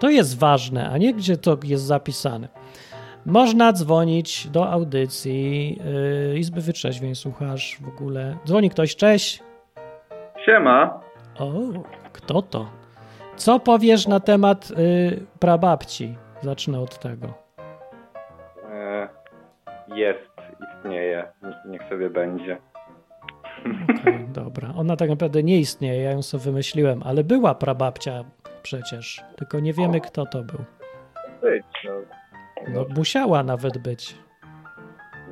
to jest ważne, a nie gdzie to jest zapisane. Można dzwonić do audycji yy, Izby Wytrzeźwień, słuchasz w ogóle. Dzwoni ktoś, cześć. Siema. O, kto to? Co powiesz na temat yy, prababci? Zacznę od tego. E, jest, istnieje. Niech sobie będzie. Okej, dobra. Ona tak naprawdę nie istnieje, ja ją sobie wymyśliłem, ale była prababcia przecież, tylko nie wiemy kto to był. Być, no. No, musiała nawet być.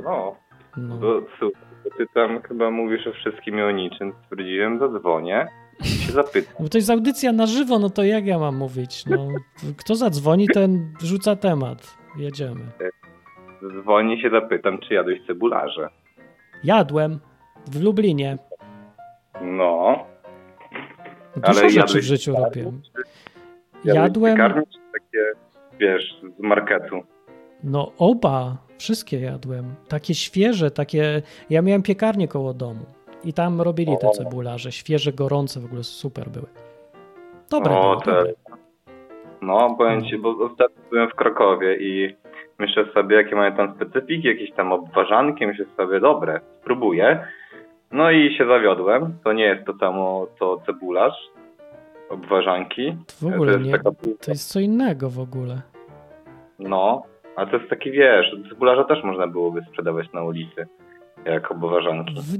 No. No. To, słuchaj, ty tam chyba mówisz o wszystkim i o niczym. Stwierdziłem, zadzwonię i się zapytam. Bo to jest audycja na żywo, no to jak ja mam mówić? No, kto zadzwoni, ten rzuca temat. Jedziemy. Dzwonię się zapytam, czy jadłeś cebularze. Jadłem w Lublinie. No. Dużo Ale rzeczy w życiu robię. Jadłem, piekarnie, czy takie, wiesz, z marketu? no oba, wszystkie jadłem. Takie świeże, takie... Ja miałem piekarnię koło domu i tam robili te cebularze. Świeże, gorące, w ogóle super były. Dobre o, były, dobre. No, powiem ci, bo ostatnio byłem w Krakowie i myślę sobie, jakie mają tam specyfiki, jakieś tam obwarzanki, myślę sobie, dobre, spróbuję. No i się zawiodłem. To nie jest to samo, co cebularz, obwarzanki. W ogóle to jest nie, taka to jest co innego w ogóle. No, a to jest taki, wiesz, cebularza też można byłoby sprzedawać na ulicy,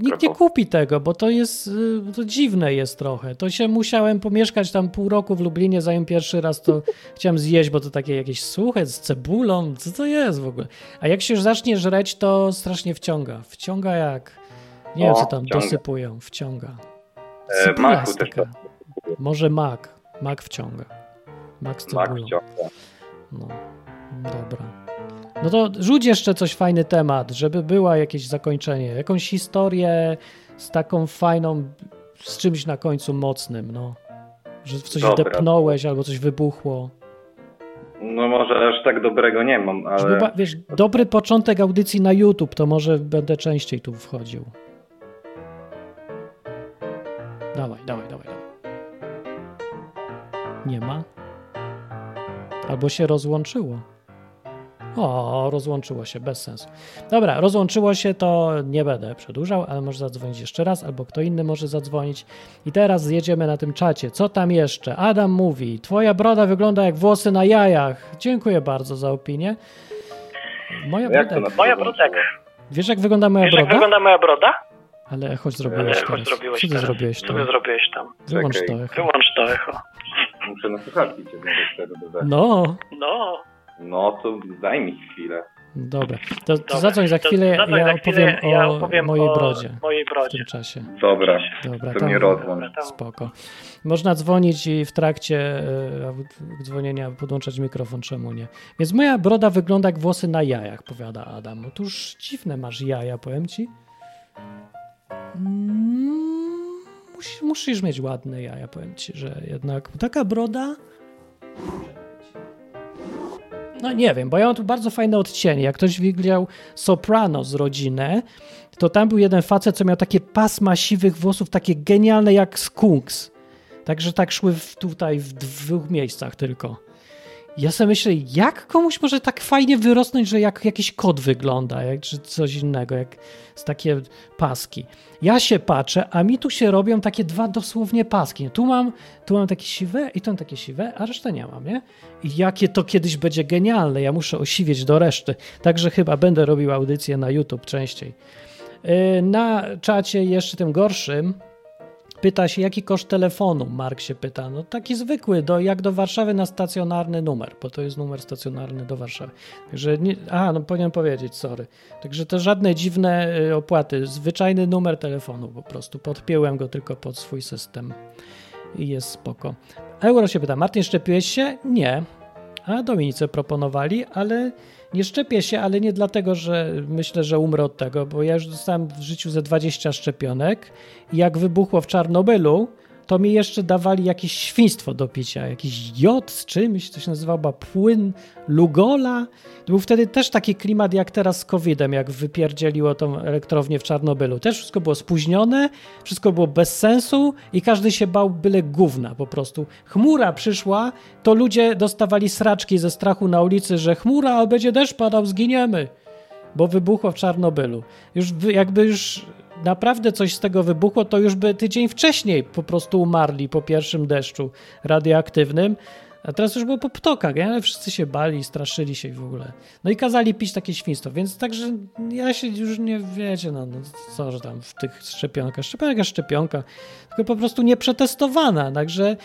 Nikt nie kupi tego, bo to jest, y, to dziwne jest trochę. To się musiałem pomieszkać tam pół roku w Lublinie, zanim pierwszy raz to chciałem zjeść, bo to takie jakieś suche z cebulą, co to jest w ogóle? A jak się już zacznie żreć, to strasznie wciąga. Wciąga jak, nie wiem O, co tam wciąga. dosypują, wciąga. E, maku też taka. Może mak, mak wciąga. Mak z Mak cebulą. wciąga. No, dobra. No to rzuć jeszcze coś fajny temat, żeby była jakieś zakończenie, jakąś historię z taką fajną, z czymś na końcu mocnym, no. Że w coś Dobra. wdepnąłeś albo coś wybuchło. No może aż tak dobrego nie mam, Żeby, ale ba- wiesz, dobry początek audycji na YouTube, to może będę częściej tu wchodził. Dawaj, dawaj, dawaj, dawaj. Nie ma? Albo się rozłączyło. O, rozłączyło się, bez sensu. Dobra, rozłączyło się, to nie będę przedłużał, ale może zadzwonić jeszcze raz, albo kto inny może zadzwonić. I teraz zjedziemy na tym czacie. Co tam jeszcze? Adam mówi, twoja broda wygląda jak włosy na jajach. Dziękuję bardzo za opinię. Moja Jak broda... Moja brodek. Wiesz jak wygląda moja Wiesz, jak broda? wygląda moja broda? Ale echo zrobiłeś Echo teraz. zrobiłeś Co ty teraz. zrobiłeś Co tam? ty zrobiłeś tam? Wyłącz to echo. Wyłącz to echo. muszę na słuchawki cię wtedy No, No. No to daj mi chwilę. dobra. To, to zadzwoń za to chwilę, zadzwoń ja za chwilę, opowiem ja o opowiem mojej o brodzie mojej w brodzie. tym czasie. Dobra, Dobra, to tam- mnie rozłącz. Spoko. Można dzwonić i w trakcie e, dzwonienia podłączać mikrofon, czemu nie? Więc moja broda wygląda jak włosy na jajach, powiada Adam. Otóż dziwne masz jaja, powiem ci. Mm, Musisz, musisz mieć ładne jaja, powiem ci, że jednak taka broda... No nie wiem, bo ja mam tu bardzo fajne odcienie. Jak ktoś widział Soprano z rodzinę, to tam był jeden facet, co miał takie pasma siwych włosów, takie genialne jak skunks. Także tak szły w, tutaj w dwóch miejscach tylko. Ja sobie myślę, jak komuś może tak fajnie wyrosnąć, że jak jakiś kot wygląda, jak, czy coś innego, jak z takie paski. Ja się patrzę, a mi tu się robią takie dwa dosłownie paski. Tu mam, tu mam takie siwe i tu mam takie siwe, a resztę nie mam, nie? I jakie to kiedyś będzie genialne, ja muszę osiwieć do reszty. Także chyba będę robił audycję na YouTube częściej. Yy, Na czacie jeszcze tym gorszym pyta się, jaki koszt telefonu, Mark się pyta. No taki zwykły, do, jak do Warszawy na stacjonarny numer, bo to jest numer stacjonarny do Warszawy. Także, nie, aha, no powinienem powiedzieć, sorry. Także to żadne dziwne y, opłaty, zwyczajny numer telefonu po prostu. Podpięłem go tylko pod swój system i jest spoko. Euro się pyta, Martin, szczepiłeś się? Nie. A Dominice proponowali, ale nie szczepię się, ale nie dlatego, że myślę, że umrę od tego, bo ja już dostałem w życiu ze 20 szczepionek. Jak wybuchło w Czarnobylu, to mi jeszcze dawali jakieś świństwo do picia, jakiś jod z czymś, to się nazywał chyba płyn Lugola. To był wtedy też taki klimat jak teraz z COVID-em, jak wypierdzieliło tą elektrownię w Czarnobylu. Też wszystko było spóźnione, wszystko było bez sensu i każdy się bał byle gówna po prostu. Chmura przyszła, to ludzie dostawali sraczki ze strachu na ulicy, że chmura, a będzie deszcz padał, zginiemy bo wybuchło w Czarnobylu. Już jakby już naprawdę coś z tego wybuchło, to już by tydzień wcześniej po prostu umarli po pierwszym deszczu radioaktywnym. A teraz już było po ptokach, nie? wszyscy się bali, straszyli się i w ogóle. No i kazali pić takie świństwo, więc także ja się już nie wiecie, no, no co, że tam w tych szczepionkach, szczepionka, szczepionka, tylko po prostu nieprzetestowana, także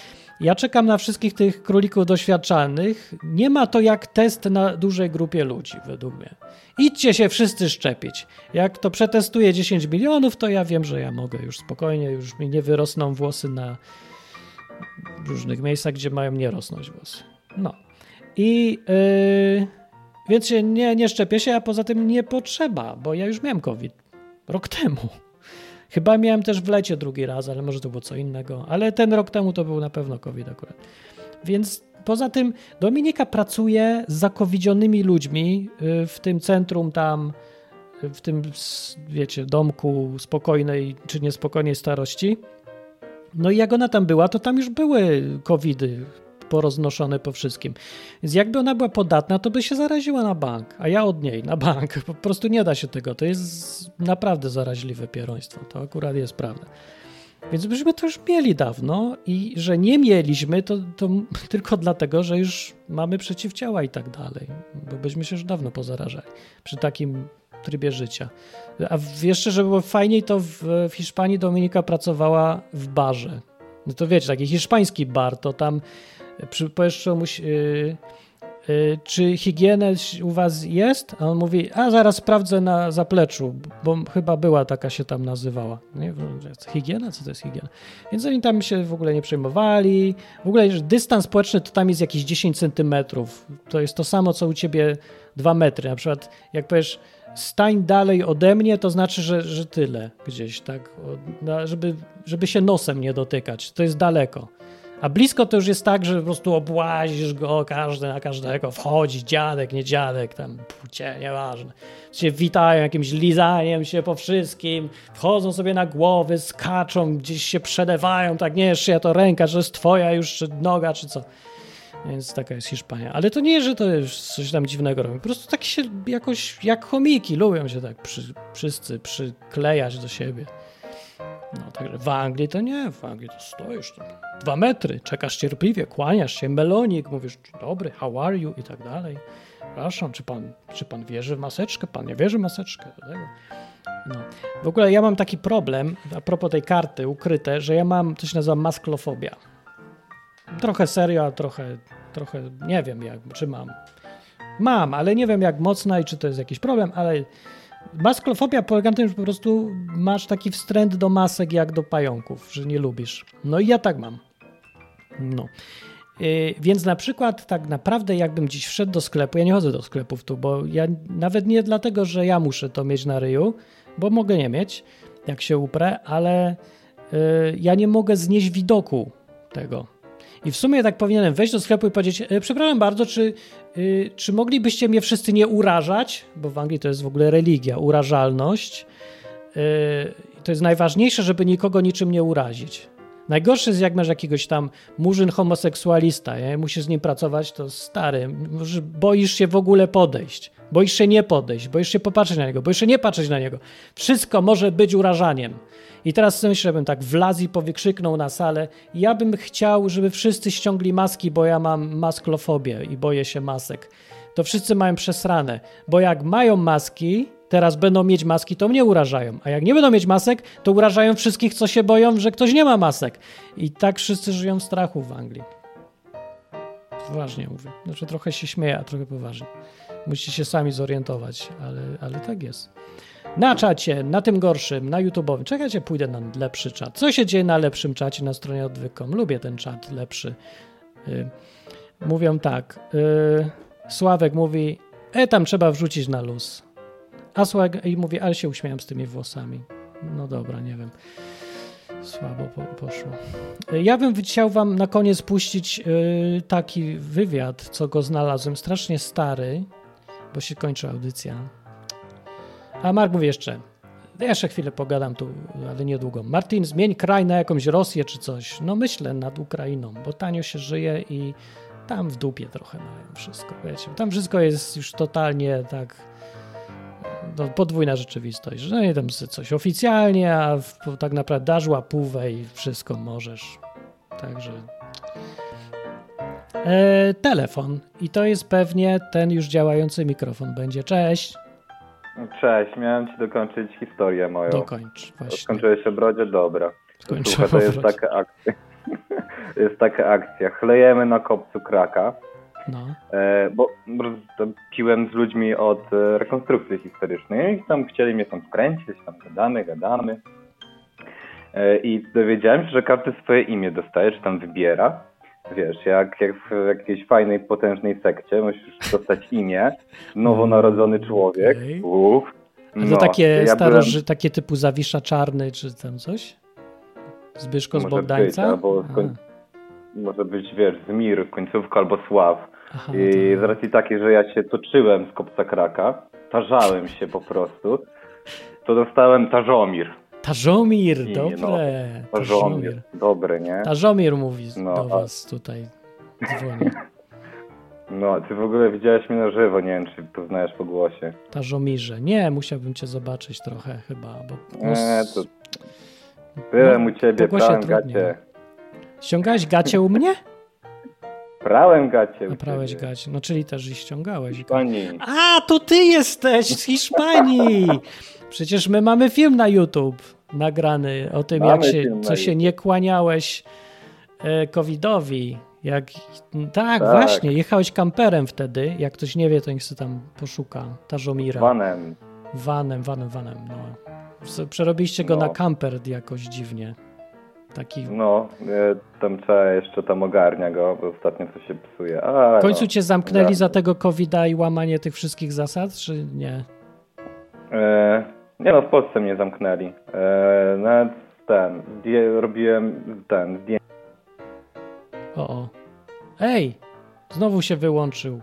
ja czekam na wszystkich tych królików doświadczalnych. Nie ma to jak test na dużej grupie ludzi, według mnie. Idźcie się wszyscy szczepić. Jak to przetestuję 10 milionów, to ja wiem, że ja mogę już spokojnie, już mi nie wyrosną włosy na różnych miejscach, gdzie mają nie rosnąć włosy. No. I yy, więc się nie, nie szczepię się, a poza tym nie potrzeba, bo ja już miałem COVID rok temu. Chyba miałem też w lecie drugi raz, ale może to było co innego. Ale ten rok temu to był na pewno COVID akurat. Więc poza tym Dominika pracuje z zakowidzionymi ludźmi y, w tym centrum tam, y, w tym, wiecie, domku spokojnej czy niespokojnej starości. No i jak ona tam była, to tam już były covidy poroznoszone po wszystkim. Więc jakby ona była podatna, to by się zaraziła na bank, a ja od niej na bank. Po prostu nie da się tego. To jest naprawdę zaraźliwe pieroństwo. To akurat jest prawda. Więc byśmy to już mieli dawno i że nie mieliśmy, to, to tylko dlatego, że już mamy przeciwciała i tak dalej. Bo byśmy się już dawno pozarażali przy takim trybie życia. A jeszcze, żeby było fajniej, to w, w Hiszpanii Dominika pracowała w barze. No to wiecie, taki hiszpański bar, to tam powiesz czemuś, yy, yy, czy higienę u was jest? A on mówi, a zaraz sprawdzę na zapleczu, bo chyba była taka się tam nazywała. Nie higiena? Co to jest higiena? Więc oni tam się w ogóle nie przejmowali. W ogóle dystans społeczny to tam jest jakieś 10 centymetrów. To jest to samo, co u ciebie 2 metry. Na przykład jak powiesz, stań dalej ode mnie, to znaczy, że, że tyle gdzieś, tak? Żeby, żeby się nosem nie dotykać. To jest daleko. A blisko to już jest tak, że po prostu obłazisz go, każdy na każdego wchodzi, dziadek, nie dziadek, tam płcie, nieważne. Się witają jakimś lizaniem się po wszystkim, wchodzą sobie na głowy, skaczą, gdzieś się przelewają, tak nie ja to ręka, że jest twoja już, czy noga, czy co. Więc taka jest Hiszpania. Ale to nie, że to jest coś tam dziwnego robią. Po prostu tak się jakoś, jak chomiki, lubią się tak przy, wszyscy przyklejać do siebie. No także w Anglii to nie, w Anglii to stoisz tam dwa metry, czekasz cierpliwie, kłaniasz się, melonik, mówisz dobry, how are you i tak dalej. Przepraszam, czy pan, czy pan wierzy w maseczkę? Pan nie wierzy w maseczkę? No. W ogóle ja mam taki problem, a propos tej karty ukryte, że ja mam, to się nazywa masklofobia. Trochę serio, a trochę, trochę nie wiem jak, czy mam. Mam, ale nie wiem jak mocna i czy to jest jakiś problem, ale Masklofobia polega na tym, że po prostu masz taki wstręt do masek jak do pająków, że nie lubisz. No i ja tak mam. No. Yy, więc na przykład tak naprawdę jakbym dziś wszedł do sklepu, ja nie chodzę do sklepów tu, bo ja nawet nie dlatego, że ja muszę to mieć na ryju, bo mogę nie mieć, jak się uprę, ale yy, ja nie mogę znieść widoku tego. I w sumie tak powinienem wejść do sklepu i powiedzieć, e, przepraszam bardzo, czy, y, czy moglibyście mnie wszyscy nie urażać, bo w Anglii to jest w ogóle religia, urażalność. Yy, to jest najważniejsze, żeby nikogo niczym nie urazić. Najgorsze jest, jak masz jakiegoś tam murzyn homoseksualista, nie? musisz z nim pracować, to stary, boisz się w ogóle podejść, boisz się nie podejść, boisz się popatrzeć na niego, boisz się nie patrzeć na niego. Wszystko może być urażaniem. I teraz myślę, żebym tak wlazł i powykrzyknął na salę. Ja bym chciał, żeby wszyscy ściągli maski, bo ja mam masklofobię i boję się masek. To wszyscy mają przesrane, bo jak mają maski, teraz będą mieć maski, to mnie urażają. A jak nie będą mieć masek, to urażają wszystkich, co się boją, że ktoś nie ma masek. I tak wszyscy żyją w strachu w Anglii. Poważnie mówię. Znaczy trochę się śmieję, a trochę poważnie. Musicie się sami zorientować, ale, ale tak jest. Na czacie, na tym gorszym, na YouTube'owym. Czekajcie, pójdę na lepszy czat. Co się dzieje na lepszym czacie na stronie odwykom? Lubię ten czat lepszy. Y, mówią tak. Y, Sławek mówi, e, tam trzeba wrzucić na luz. A Sławek i mówi, ale się uśmiałem z tymi włosami. No dobra, nie wiem. Słabo po, poszło. Y, Ja bym chciał wam na koniec puścić taki wywiad, co go znalazłem, strasznie stary, bo się kończy audycja. A Mark mówi jeszcze, jeszcze chwilę pogadam tu, ale niedługo. Martin, zmień kraj na jakąś Rosję czy coś. No myślę nad Ukrainą, bo tanio się żyje i tam w dupie trochę mają wszystko, wiecie. Tam wszystko jest już totalnie tak no, podwójna rzeczywistość, że nie tam coś oficjalnie, a w, tak naprawdę dasz łapówę i wszystko możesz. Także e, telefon i to jest pewnie ten już działający mikrofon będzie. Cześć. Cześć, miałem ci dokończyć historię moją. Dokończ, właśnie. Skończyłeś o brodzie? Dobra. Skończyłem to jest taka akcja. jest taka akcja. Chlejemy na kopcu kraka. No. E, bo piłem z ludźmi od e, rekonstrukcji historycznej i tam chcieli mnie tam wkręcić, tam gadamy, gadamy. E, I dowiedziałem się, że każdy swoje imię dostaje, czy tam wybiera. Wiesz, jak, jak w jakiejś fajnej, potężnej sekcie musisz dostać imię, nowonarodzony człowiek. Okej. Uff. A to No, takie ja staroży, byłem- takie typu Zawisza Czarny czy tam coś? Zbyszko z Bogdańca? Być, albo skoń... Może być, wiesz, Zmir, końcówka albo Sław. Aha, I z racji takiej, że ja się toczyłem z kopca kraka, tarzałem się po prostu, to dostałem Tarzomir. Tarzomir, dobre. no. Tarzomir. Dobre, nie? Tarzomir mówi No, do a- was tutaj. Dzwoni. No, ty w ogóle widziałeś mnie na żywo, nie wiem, czy poznajesz po głosie. Tarzomirze. Nie, musiałbym cię zobaczyć trochę chyba, bo. Nie, to... Byłem No, u ciebie, prałem gacie. Ściągałeś gacie u mnie? Prałem gacie Naprawiałeś ciebie. gacie. No czyli też i ściągałeś. Pani. A, to ty jesteś z Hiszpanii! Przecież my mamy film na YouTube nagrany o tym, Mamy jak się, co się nie kłaniałeś e, covidowi. Jak, tak, Tak. właśnie, jechałeś kamperem wtedy. Jak ktoś nie wie, to niech sobie tam poszuka. Tarzomira. Vanem. Vanem, vanem, vanem, no. Przerobiliście go No. na kamper jakoś dziwnie. Taki... No, e, tam trzeba jeszcze tam ogarnia go, bo ostatnio to się psuje. A, W końcu no. cię zamknęli za tego covida i łamanie tych wszystkich zasad, czy nie? E, nie no, w Polsce mnie zamknęli. E, nawet ten, zdję, robiłem ten, zdjęcie. O, o. Ej, znowu się wyłączył.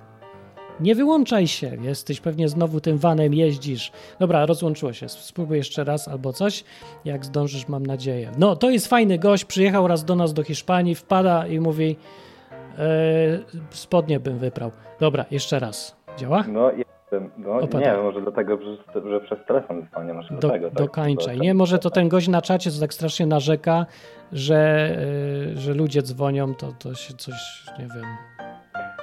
Nie wyłączaj się, jesteś pewnie znowu tym vanem jeździsz. Dobra, rozłączyło się. Spróbuj jeszcze raz albo coś, jak zdążysz, mam nadzieję. No, to jest fajny gość, przyjechał raz do nas do Hiszpanii, wpada i mówi e, spodnie bym wyprał. Dobra, jeszcze raz. Działa? No, jestem, no nie tak. może dlatego, że, że przez telefon dzwonię, może Do, dlatego. tak, dokańczaj. to- Nie, może to ten gość na czacie, co tak strasznie narzeka, że, e, że ludzie dzwonią, to, to się coś, nie wiem,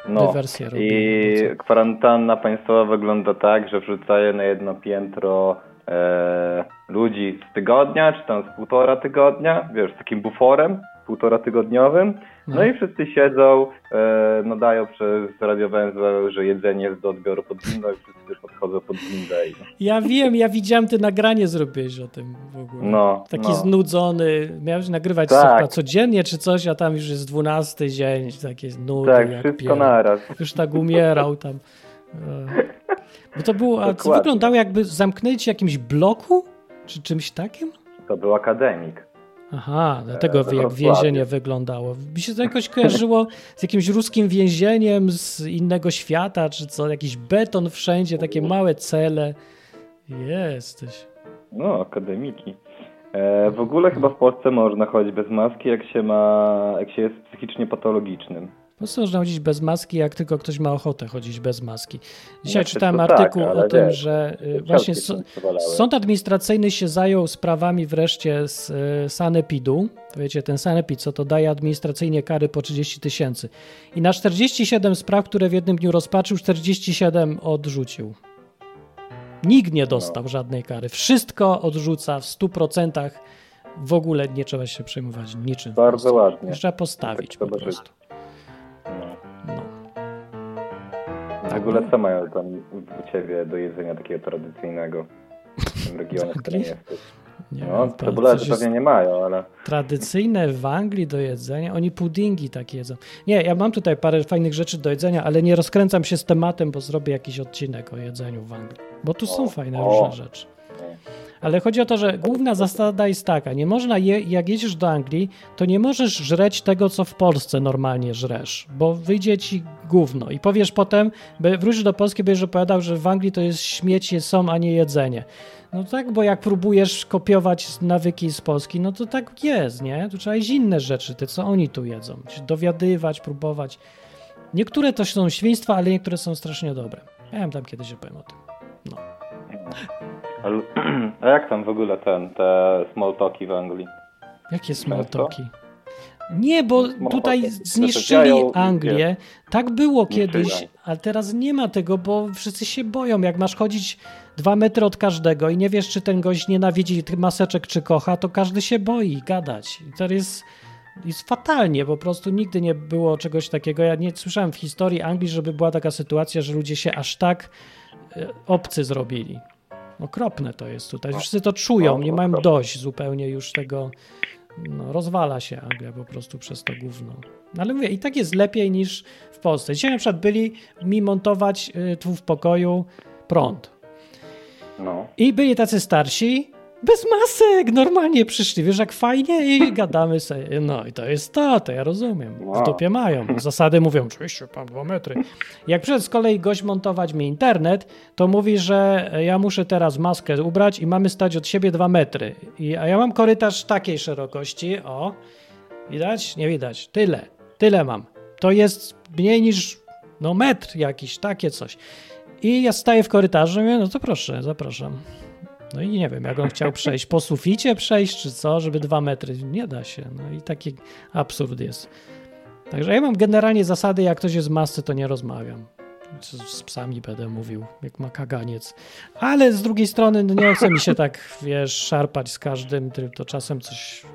No, robi. i co. kwarantanna państwowa wygląda tak, że wrzucaje na jedno piętro e, ludzi z tygodnia, czy tam z półtora tygodnia, wiesz, z takim buforem półtora tygodniowym. No, No. i wszyscy siedzą, e, nadają przez radiowęzeł, że jedzenie jest do odbioru pod windą i wszyscy podchodzą pod windę. I... Ja wiem, ja widziałem ty nagranie zrobiłeś o tym w ogóle. No, Taki no. znudzony, miałeś nagrywać Tak. codziennie czy coś, a tam już jest dwunasty dzień, takie nudy Tak, wszystko pier- naraz. Już tak umierał tam. E, Bo to było, a Dokładnie. wyglądało jakby zamknęli cię jakimś bloku? Czy czymś takim? To był akademik. Aha, dlatego jak Wrocławiu. więzienie wyglądało. Mi się to jakoś kojarzyło z jakimś ruskim więzieniem z innego świata, czy co, jakiś beton wszędzie, takie małe cele. Jesteś. No, akademiki. E, w ogóle chyba w Polsce można chodzić bez maski, jak się ma, jak się jest psychicznie patologicznym. Po prostu można chodzić bez maski, jak tylko ktoś ma ochotę chodzić bez maski. Dzisiaj Znaczy, czytałem to tak, artykuł ale o tym, wiesz, że y, właśnie sąd administracyjny się zajął sprawami wreszcie z y, sanepidu. Wiecie, ten sanepid, co to daje administracyjnie kary po 30 tysięcy. I na 47 spraw, które w jednym dniu rozpatrzył, 47 odrzucił. Nikt nie dostał żadnej kary. Wszystko odrzuca w 100%. W ogóle nie trzeba się przejmować niczym. Bardzo ładnie. Trzeba postawić Tak po prostu. No. W ogóle co mają tam u ciebie do jedzenia takiego tradycyjnego w tym regionie, w którym jesteś? Nie No, pewnie nie mają, ale... Tradycyjne w Anglii do jedzenia. Oni puddingi takie jedzą. Nie, ja mam tutaj parę fajnych rzeczy do jedzenia, ale nie rozkręcam się z tematem, bo zrobię jakiś odcinek o jedzeniu w Anglii. Bo tu są fajne o. różne rzeczy. Ale chodzi o to, że główna zasada jest taka, nie można, je, jak jedziesz do Anglii, to nie możesz żreć tego, co w Polsce normalnie żresz, bo wyjdzie ci gówno i powiesz potem, by- wrócisz do Polski, będziesz opowiadał, że w Anglii to jest śmieci są, a nie jedzenie. No tak, bo jak próbujesz kopiować nawyki z Polski, no to tak jest, nie? Tu trzeba jeść inne rzeczy, te co oni tu jedzą. Dowiadywać, próbować. Niektóre to są świństwa, ale niektóre są strasznie dobre. Ja wiem tam kiedyś opowiem o tym. No. A jak tam w ogóle ten, te small talki w Anglii? Jakie small talki? Nie, bo tutaj talki. zniszczyli Anglię. Tak było kiedyś, ale teraz nie ma tego, bo wszyscy się boją. Jak masz chodzić dwa metry od każdego i nie wiesz, czy ten gość nienawidzi tych maseczek, czy kocha, to każdy się boi gadać. I to jest, jest fatalnie, po prostu nigdy nie było czegoś takiego. Ja nie słyszałem w historii Anglii, żeby była taka sytuacja, że ludzie się aż tak e, obcy zrobili. Okropne to jest tutaj. Wszyscy to czują, nie mają dość zupełnie już tego. No, rozwala się Anglia po prostu przez to gówno. No, ale mówię, i tak jest lepiej niż w Polsce. Dzisiaj na przykład byli mi montować y, tu w pokoju prąd. No. I byli tacy starsi, bez masek, normalnie przyszli. Wiesz, jak fajnie i gadamy sobie. No i to jest to, to ja rozumiem. W dupie mają. Zasady mówią, oczywiście, pan dwa metry. Jak przyszedł z kolei gość montować mi internet, to mówi, że ja muszę teraz maskę ubrać i mamy stać od siebie dwa metry. I, a ja mam korytarz takiej szerokości, o, widać? Nie widać. Tyle, tyle mam. To jest mniej niż, no metr jakiś, takie coś. I ja staję w korytarzu i mówię, no to proszę, zapraszam. No i nie wiem, jak on chciał przejść, po suficie przejść, czy co, żeby dwa metry. Nie da się. No i taki absurd jest. Także ja mam generalnie zasady, jak ktoś jest w masce, to nie rozmawiam. Z, z psami będę mówił, jak ma kaganiec. Ale z drugiej strony no nie chce mi się tak, wiesz, szarpać z każdym, tylko czasem coś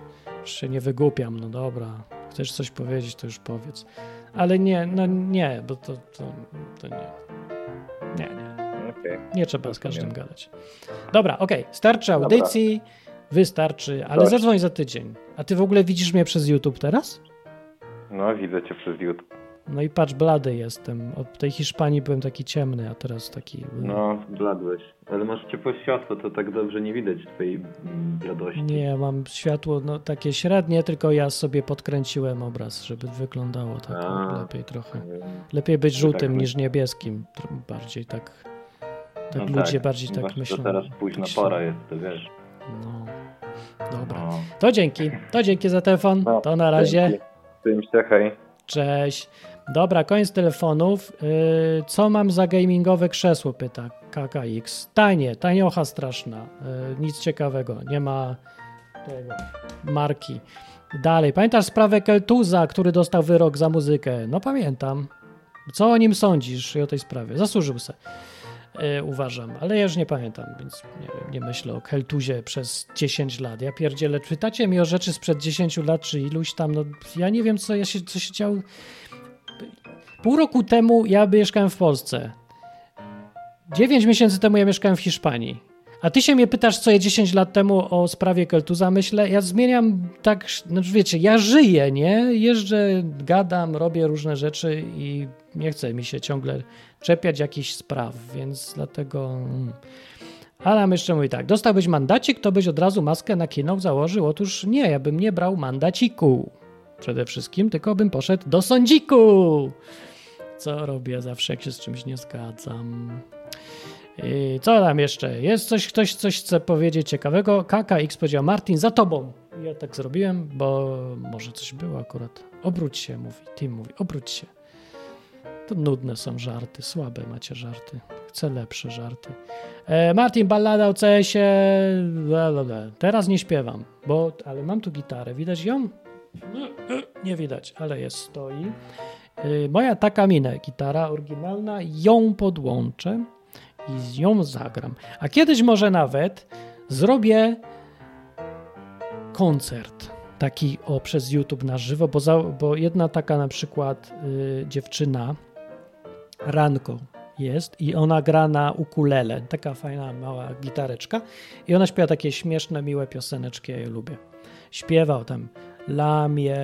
się nie wygłupiam. No dobra, chcesz coś powiedzieć, to już powiedz. Ale nie, no nie, bo to, to, to nie. Nie, nie. Okej. Nie trzeba z każdym gadać. Dobra, okej, starczy Dobra. audycji, wystarczy, ale Dość. zadzwoń za tydzień. A ty w ogóle widzisz mnie przez YouTube teraz? No, widzę cię przez YouTube. No i patrz, blady jestem. Od tej Hiszpanii byłem taki ciemny, a teraz taki... No, bladłeś. Ale masz ciepłe światło, to tak dobrze nie widać twojej mm, bladości. Nie, mam światło no, takie średnie, tylko ja sobie podkręciłem obraz, żeby wyglądało tak A. lepiej trochę. Lepiej być żółtym tak niż niebieskim. Bardziej tak... Tak No ludzie bardziej tak myślą. To teraz późna myślą. pora jest, to wiesz. No. Dobra. No. To dzięki. To dzięki za telefon. To na razie. Dzięki. Się, hej. Cześć. Dobra, koniec telefonów. Yy, co mam za gamingowe krzesło? Pyta KKX. Tanie, taniocha straszna. Yy, nic ciekawego. Nie ma tego, marki. Dalej. Pamiętasz sprawę Keltuza, który dostał wyrok za muzykę? No pamiętam. Co o nim sądzisz i o tej sprawie? Zasłużył se. Yy, uważam, ale ja już nie pamiętam, więc nie nie myślę o Keltuzie przez 10 lat. Ja pierdzielę, czytacie mi o rzeczy sprzed 10 lat, czy iluś tam, no ja nie wiem, co, ja się, co się działo. Pół roku temu ja mieszkałem w Polsce. 9 miesięcy temu ja mieszkałem w Hiszpanii. A ty się mnie pytasz, co je 10 lat temu o sprawie Keltuza myślę. Ja zmieniam tak, no wiecie, ja żyję, nie? Jeżdżę, gadam, robię różne rzeczy i nie chce mi się ciągle czepiać jakichś spraw, więc dlatego... mm. Adam jeszcze mówi tak, dostałbyś mandacik, to byś od razu maskę na kino założył? Otóż nie, ja bym nie brał mandaciku przede wszystkim, tylko bym poszedł do sądziku. Co robię zawsze, jak się z czymś nie zgadzam. I co tam jeszcze? Jest coś, ktoś coś chce powiedzieć ciekawego? KKX powiedział, Martin, za tobą. Ja tak zrobiłem, bo może coś było akurat. Obróć się, mówi. Tim mówi, obróć się. To nudne są żarty, słabe macie żarty. Chcę lepsze żarty. E, Martin, ballada o CS-ie. Teraz nie śpiewam, bo, ale mam tu gitarę. Widać ją? Nie widać, ale jest, stoi. E, moja taka minę, gitara oryginalna, ją podłączę i z nią zagram. A kiedyś może nawet zrobię koncert taki o przez YouTube na żywo, bo, za, bo jedna taka na przykład y, dziewczyna Ranko jest i ona gra na ukulele, taka fajna mała gitareczka i ona śpiewa takie śmieszne, miłe pioseneczki, ja je lubię. Śpiewa o tam lamie,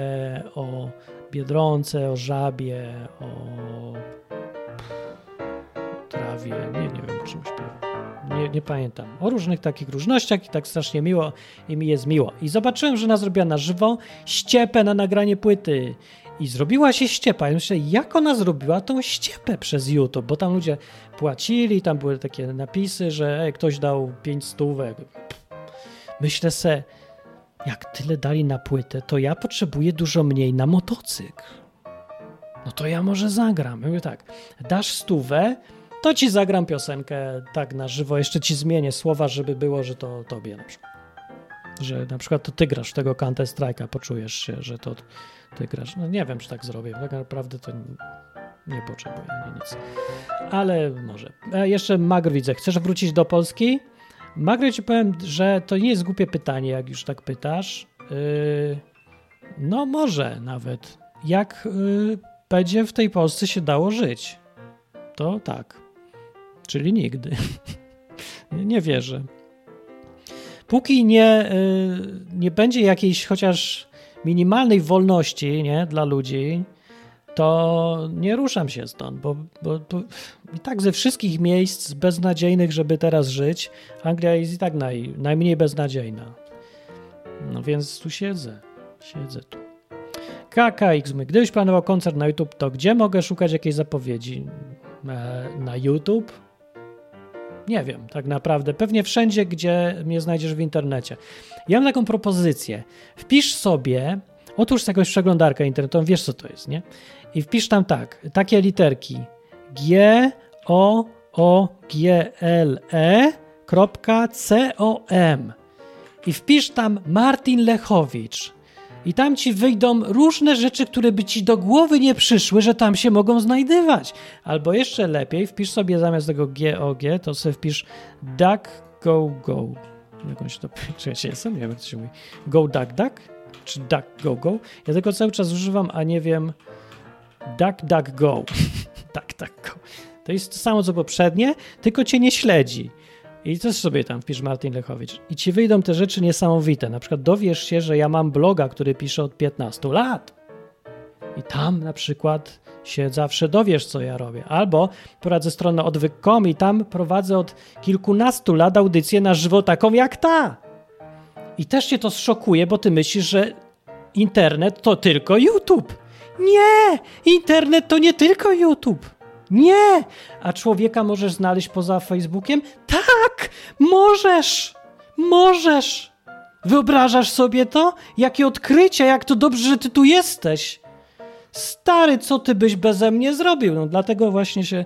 o biedronce, o żabie, o nie, nie wiem czym śpiewa. Nie, nie pamiętam. O różnych takich różnościach i tak strasznie miło i mi jest miło. I zobaczyłem, że ona zrobiła na żywo ściepę na nagranie płyty. I zrobiła się ściepa. I myślę, jak ona zrobiła tą ściepę przez YouTube, bo tam ludzie płacili, tam były takie napisy, że ktoś dał 5 stówek. Myślę se, jak tyle dali na płytę, to ja potrzebuję dużo mniej na motocykl. No to ja może zagram. Ja mówię tak, dasz stówę, to ci zagram piosenkę tak na żywo, jeszcze ci zmienię słowa, żeby było, że to tobie na przykład. Że na przykład to ty grasz tego Counter Strike'a, poczujesz się, że to ty grasz. No nie wiem, czy tak zrobię, tak naprawdę to nie potrzebuję ani nic. Ale może. A jeszcze Magr widzę, chcesz wrócić do Polski? Magry ci powiem, że to nie jest głupie pytanie, jak już tak pytasz. Yy, no może nawet. Jak yy, będzie w tej Polsce się dało żyć? To tak. Czyli nigdy. nie wierzę. Póki nie, yy, nie będzie jakiejś chociaż minimalnej wolności nie, dla ludzi, to nie ruszam się stąd, bo, bo, bo, i tak ze wszystkich miejsc beznadziejnych, żeby teraz żyć, Anglia jest i tak naj, najmniej beznadziejna. No więc tu siedzę. Siedzę tu. KKX, gdybyś planował koncert na YouTube, to gdzie mogę szukać jakiejś zapowiedzi? E, na YouTube? Nie wiem, tak naprawdę. Pewnie wszędzie, gdzie mnie znajdziesz w internecie. Ja mam taką propozycję. Wpisz sobie, otwórz jakąś przeglądarkę internetową, wiesz co to jest, nie? I wpisz tam tak, takie literki G, O, O, G, L, E, C, O, M. I wpisz tam Martin Lechowicz. I tam ci wyjdą różne rzeczy, które by ci do głowy nie przyszły, że tam się mogą znajdywać. Albo jeszcze lepiej, wpisz sobie zamiast tego GOG, to sobie wpisz duck go go. Jakąś to, czy ja się jestem? Nie wiem, jak to się mówi. Go duck duck? Czy duck go go? Ja tego cały czas używam, a nie wiem. Duck duck go. duck duck go. To jest to samo co poprzednie, tylko cię nie śledzi. I też sobie tam wpisz Martin Lechowicz. I ci wyjdą te rzeczy niesamowite. Na przykład dowiesz się, że ja mam bloga, który piszę od 15 lat. I tam na przykład się zawsze dowiesz, co ja robię. Albo prowadzę stronę odwyk.com i tam prowadzę od kilkunastu lat audycję na żywo taką jak ta. I też cię to szokuje, bo ty myślisz, że internet to tylko YouTube. Nie! Internet to nie tylko YouTube. Nie! A człowieka możesz znaleźć poza Facebookiem? Tak! Możesz! Możesz! Wyobrażasz sobie to? Jakie odkrycie, jak to dobrze, że ty tu jesteś. Stary, co ty byś beze mnie zrobił? No dlatego właśnie się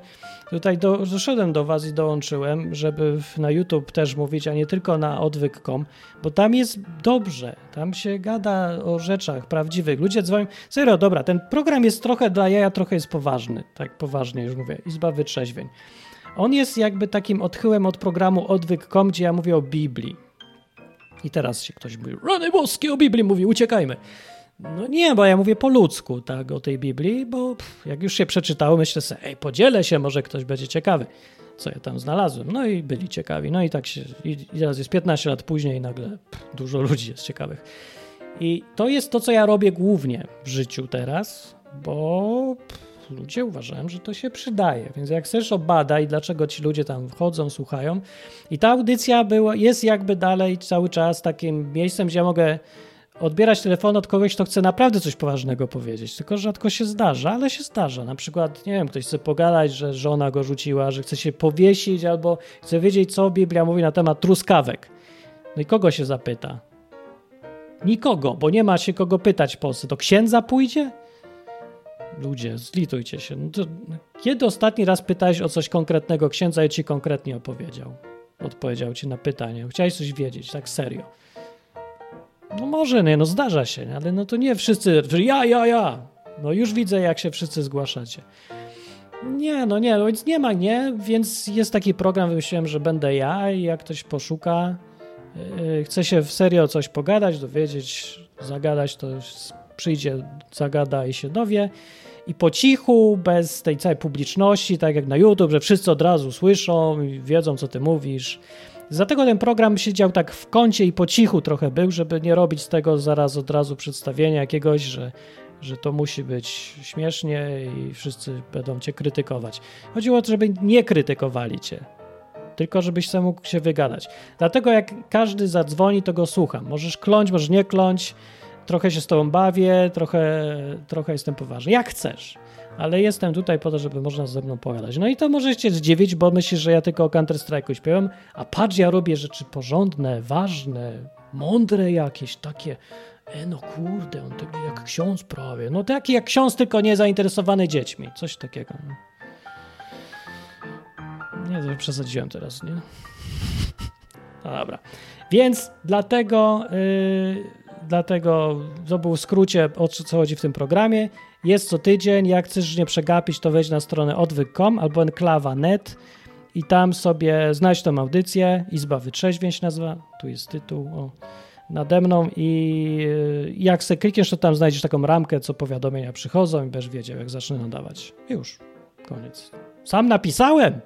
tutaj do, doszedłem do was i dołączyłem, żeby na YouTube też mówić, a nie tylko na odwyk.com, bo tam jest dobrze, tam się gada o rzeczach prawdziwych. Ludzie dzwonią, serio, dobra, ten program jest trochę dla jaja, trochę jest poważny, tak poważnie już mówię, Izba Wytrzeźwień. On jest jakby takim odchyłem od programu odwyk.com, gdzie ja mówię o Biblii. I teraz się ktoś mówi, rany boskie o Biblii mówi, uciekajmy. No nie, bo ja mówię po ludzku, tak, o tej Biblii, bo pff, jak już się przeczytało, myślę sobie, ej, podzielę się, może ktoś będzie ciekawy, co ja tam znalazłem. No i byli ciekawi. No i tak się, i, teraz jest 15 lat później i nagle pff, dużo ludzi jest ciekawych. I to jest to, co ja robię głównie w życiu teraz, bo pff, ludzie uważają, że to się przydaje. Więc jak chcesz obadaj, dlaczego ci ludzie tam wchodzą, słuchają. I ta audycja była, jest jakby dalej cały czas takim miejscem, gdzie ja mogę odbierać telefon od kogoś, kto chce naprawdę coś poważnego powiedzieć. Tylko rzadko się zdarza, ale się zdarza. Na przykład, nie wiem, ktoś chce pogadać, że żona go rzuciła, że chce się powiesić, albo chce wiedzieć, co Biblia mówi na temat truskawek. No i kogo się zapyta? Nikogo, bo nie ma się kogo pytać Polsce. To księdza pójdzie? Ludzie, zlitujcie się. No to, kiedy ostatni raz pytałeś o coś konkretnego księdza i ci konkretnie opowiedział? Odpowiedział ci na pytanie. Chciałeś coś wiedzieć, tak serio. No może nie, no zdarza się, ale no to nie wszyscy, ja, ja, ja. No już widzę, jak się wszyscy zgłaszacie. Nie, no nie, no więc nie ma nie, więc jest taki program, wymyśliłem, że będę ja i jak ktoś poszuka, yy, chce się w serio coś pogadać, dowiedzieć, zagadać, to przyjdzie, zagada i się dowie. I po cichu, bez tej całej publiczności, tak jak na YouTube, że wszyscy od razu słyszą i wiedzą, co ty mówisz. Dlatego ten program siedział tak w kącie i po cichu trochę był, żeby nie robić z tego zaraz od razu przedstawienia jakiegoś, że, że to musi być śmiesznie i wszyscy będą cię krytykować. Chodziło o to, żeby nie krytykowali cię, tylko żebyś sam mógł się wygadać. Dlatego jak każdy zadzwoni, to go słucham. Możesz kląć, możesz nie kląć, trochę się z tobą bawię, trochę, trochę jestem poważny. Jak chcesz. Ale jestem tutaj po to, żeby można ze mną pogadać. No i to możecie zdziwić, bo myślisz, że ja tylko o Counter-Strike'u śpiewam, a patrz, ja robię rzeczy porządne, ważne, mądre jakieś, takie e no kurde, on taki jak ksiądz prawie. No taki jak ksiądz, tylko nie zainteresowany dziećmi. Coś takiego. Nie, to przesadziłem teraz, nie? No dobra. Więc dlatego, yy, dlatego to był w skrócie o co chodzi w tym programie. Jest co tydzień, jak chcesz nie przegapić, to wejdź na stronę odwyk.com albo enklawa.net i tam sobie znajdź tą audycję, Izba Wytrzeźwień się nazywa, tu jest tytuł, o, nade mną i y, jak se klikniesz, to tam znajdziesz taką ramkę, co powiadomienia przychodzą i będziesz wiedział, jak zacznę nadawać. Już, koniec. Sam napisałem!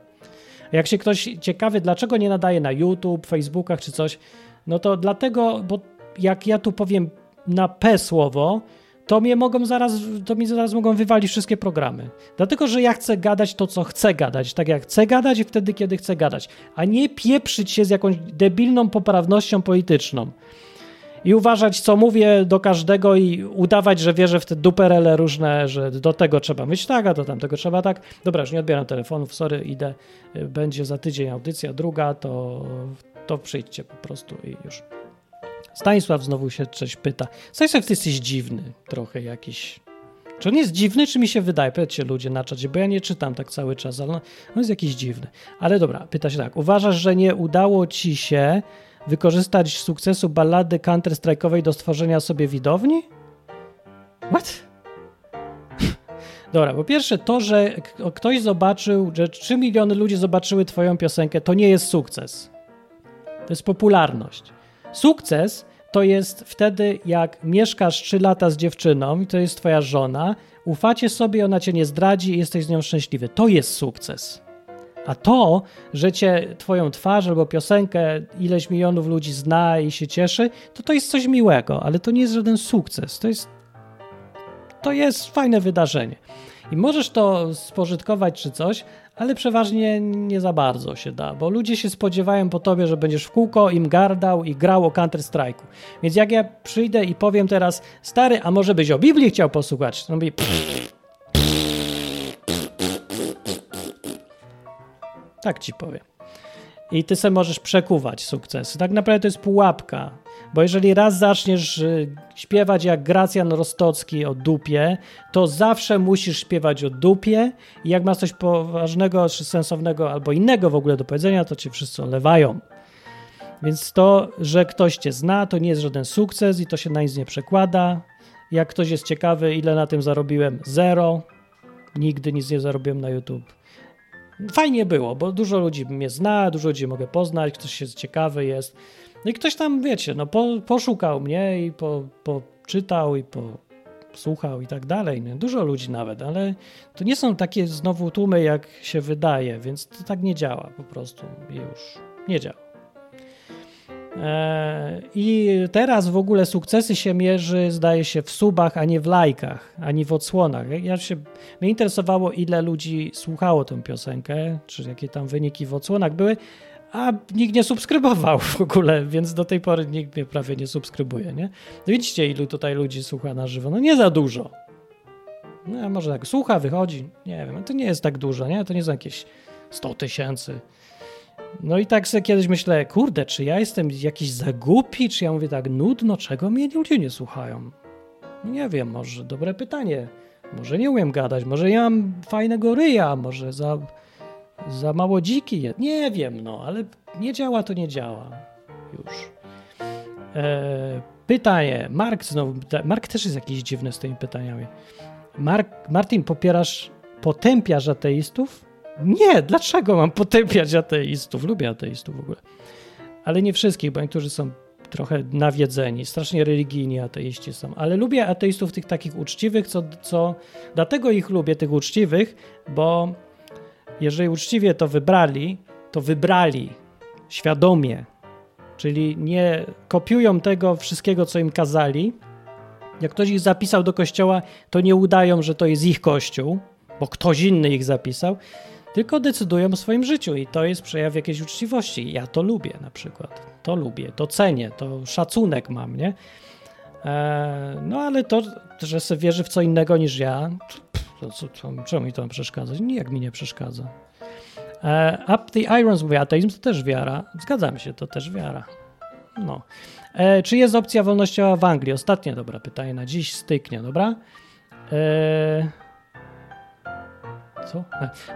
Jak się ktoś ciekawy, dlaczego nie nadaje na YouTube, Facebookach czy coś, no to dlatego, bo jak ja tu powiem na P słowo, to mnie mogą zaraz, to mi zaraz mogą wywalić wszystkie programy. Dlatego, że ja chcę gadać to, co chcę gadać, tak jak chcę gadać i wtedy, kiedy chcę gadać, a nie pieprzyć się z jakąś debilną poprawnością polityczną i uważać, co mówię do każdego i udawać, że wierzę w te duperele różne, że do tego trzeba mieć tak, a do tamtego trzeba tak. Dobra, już nie odbieram telefonów, sorry, idę, będzie za tydzień audycja druga, to, to przyjdźcie po prostu i już. Stanisław znowu się coś pyta. Stanisław, ty jesteś dziwny trochę jakiś. Czy on jest dziwny, czy mi się wydaje? Powiedzcie ludzie na czacie, bo ja nie czytam tak cały czas, ale on jest jakiś dziwny. Ale dobra, pyta się tak. Uważasz, że nie udało ci się wykorzystać sukcesu ballady counter-strike'owej do stworzenia sobie widowni? What? Dobra, po pierwsze to, że ktoś zobaczył, że 3 miliony ludzi zobaczyły twoją piosenkę, to nie jest sukces. To jest popularność. Sukces to jest wtedy, jak mieszkasz 3 lata z dziewczyną i to jest twoja żona, ufacie sobie, ona cię nie zdradzi i jesteś z nią szczęśliwy. To jest sukces. A to, że cię twoją twarz albo piosenkę ileś milionów ludzi zna i się cieszy, to to jest coś miłego, ale to nie jest żaden sukces. To jest, to jest fajne wydarzenie. I możesz to spożytkować czy coś, ale przeważnie nie za bardzo się da, bo ludzie się spodziewają po tobie, że będziesz w kółko im gardał i grał o Counter-Strike'u. Więc jak ja przyjdę i powiem teraz, stary, a może byś o Biblii chciał posłuchać? To mówi, tak ci powiem. I ty sobie możesz przekuwać sukcesy. Tak naprawdę to jest pułapka, bo jeżeli raz zaczniesz y, śpiewać jak Gracjan Rostocki o dupie, to zawsze musisz śpiewać o dupie i jak masz coś poważnego, czy sensownego albo innego w ogóle do powiedzenia, to cię wszyscy olewają. Więc to, że ktoś cię zna, to nie jest żaden sukces i to się na nic nie przekłada. Jak ktoś jest ciekawy, ile na tym zarobiłem? Zero. Nigdy nic nie zarobiłem na YouTube. Fajnie było, bo dużo ludzi mnie zna, dużo ludzi mogę poznać, ktoś się ciekawy jest. No i ktoś tam, wiecie, no po, poszukał mnie i po, poczytał i posłuchał i tak dalej. Dużo ludzi nawet, ale to nie są takie znowu tłumy, jak się wydaje, więc to tak nie działa po prostu już. Nie działa. E, I teraz w ogóle sukcesy się mierzy, zdaje się, w subach, a nie w lajkach, ani w odsłonach. Ja się, mnie interesowało, ile ludzi słuchało tę piosenkę, czy jakie tam wyniki w odsłonach były, a nikt nie subskrybował w ogóle, więc do tej pory nikt mnie prawie nie subskrybuje, nie? No widzicie, ilu tutaj ludzi słucha na żywo? No nie za dużo. No może tak słucha, wychodzi, nie wiem, to nie jest tak dużo, nie? To nie są jakieś 100 tysięcy. No i tak sobie kiedyś myślę, kurde, czy ja jestem jakiś zagupi, czy ja mówię tak nudno, czego mnie ludzie nie słuchają? No nie wiem, może dobre pytanie. Może nie umiem gadać, może ja mam fajnego ryja, może za, za mało dziki jest. Nie wiem, no, ale nie działa to nie działa. Już. E, pytanie. Mark znowu. Mark też jest jakiś dziwny z tymi pytaniami. Mark, Martin, popierasz, potępiasz ateistów? Nie, dlaczego mam potępiać ateistów? Lubię ateistów w ogóle. Ale nie wszystkich, bo niektórzy są trochę nawiedzeni, strasznie religijni ateiści są, ale lubię ateistów tych takich uczciwych, co, co dlatego ich lubię, tych uczciwych, bo jeżeli uczciwie to wybrali, to wybrali świadomie, czyli nie kopiują tego wszystkiego, co im kazali. Jak ktoś ich zapisał do kościoła, to nie udają, że to jest ich kościół, bo ktoś inny ich zapisał, tylko decydują o swoim życiu i to jest przejaw jakiejś uczciwości. Ja to lubię na przykład. To lubię, to cenię, to szacunek mam, nie? Eee, no ale to, że sobie wierzy w co innego niż ja, to, to, to, czemu mi to przeszkadza? Nijak mi nie przeszkadza. Eee, Up the Irons mówi, ateizm to też wiara. Zgadzam się, to też wiara. No. Eee, czy jest opcja wolnościowa w Anglii? Ostatnie dobra pytanie na dziś styknie, dobra? Eee, co?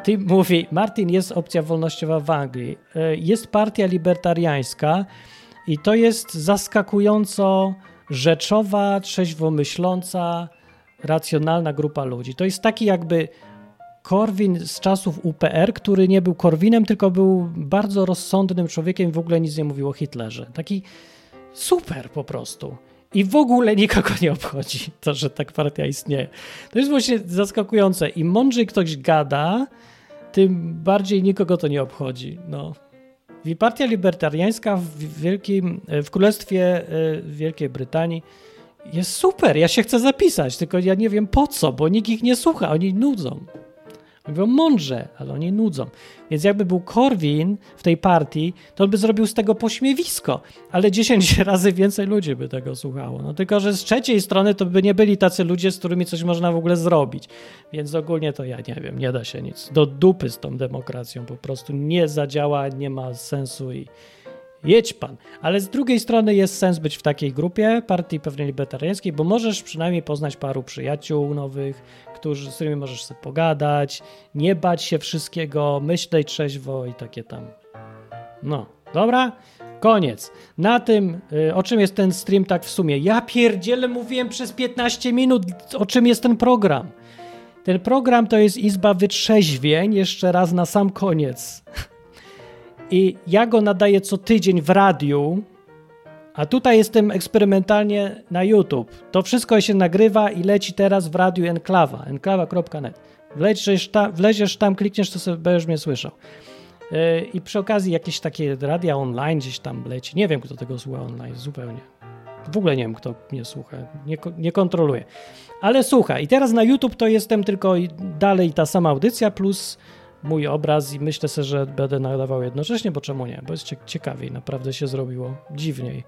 Ty mówi, Martin, jest opcja wolnościowa w Anglii. E, jest partia libertariańska i to jest zaskakująco rzeczowa, trzeźwo myśląca, racjonalna grupa ludzi. To jest taki jakby Korwin z czasów UPR, który nie był Korwinem, tylko był bardzo rozsądnym człowiekiem, w ogóle nic nie mówił o Hitlerze. Taki super po prostu. I w ogóle nikogo nie obchodzi to, że tak partia istnieje. To jest właśnie zaskakujące. Im mądrzej ktoś gada, tym bardziej nikogo to nie obchodzi. No. Partia libertariańska w, wielkim, w Królestwie e, Wielkiej Brytanii jest super. Ja się chcę zapisać, tylko ja nie wiem po co, bo nikt ich nie słucha, oni nudzą. Mówią mądrze, ale oni nudzą. Więc jakby był Korwin w tej partii, to on by zrobił z tego pośmiewisko, ale 10 razy więcej ludzi by tego słuchało. No tylko, że z trzeciej strony to by nie byli tacy ludzie, z którymi coś można w ogóle zrobić. Więc ogólnie to ja nie wiem, nie da się nic. Do dupy z tą demokracją po prostu nie zadziała, nie ma sensu i jedź pan. Ale z drugiej strony jest sens być w takiej grupie, partii pewnie libertariańskiej, bo możesz przynajmniej poznać paru przyjaciół nowych, którzy, z którymi możesz sobie pogadać, nie bać się wszystkiego, myśleć trzeźwo i takie tam. No, dobra? Koniec. Na tym, y, o czym jest ten stream tak w sumie? Ja pierdzielę mówiłem przez 15 minut, o czym jest ten program. Ten program to jest Izba Wytrzeźwień, jeszcze raz na sam koniec. I ja go nadaję co tydzień w radiu, a tutaj jestem eksperymentalnie na YouTube. To wszystko się nagrywa i leci teraz w radiu Enklawa, enklawa.net. Wleziesz tam, wleziesz tam, klikniesz, to sobie będziesz mnie słyszał. Yy, I przy okazji jakieś takie radia online gdzieś tam leci. Nie wiem, kto tego słucha online, zupełnie. W ogóle nie wiem, kto mnie słucha. Nie, nie kontroluję. Ale słucha. I teraz na YouTube to jestem tylko dalej ta sama audycja, plus mój obraz i myślę sobie, że będę nadawał jednocześnie, bo czemu nie? Bo jest ciekawiej, naprawdę się zrobiło dziwniej.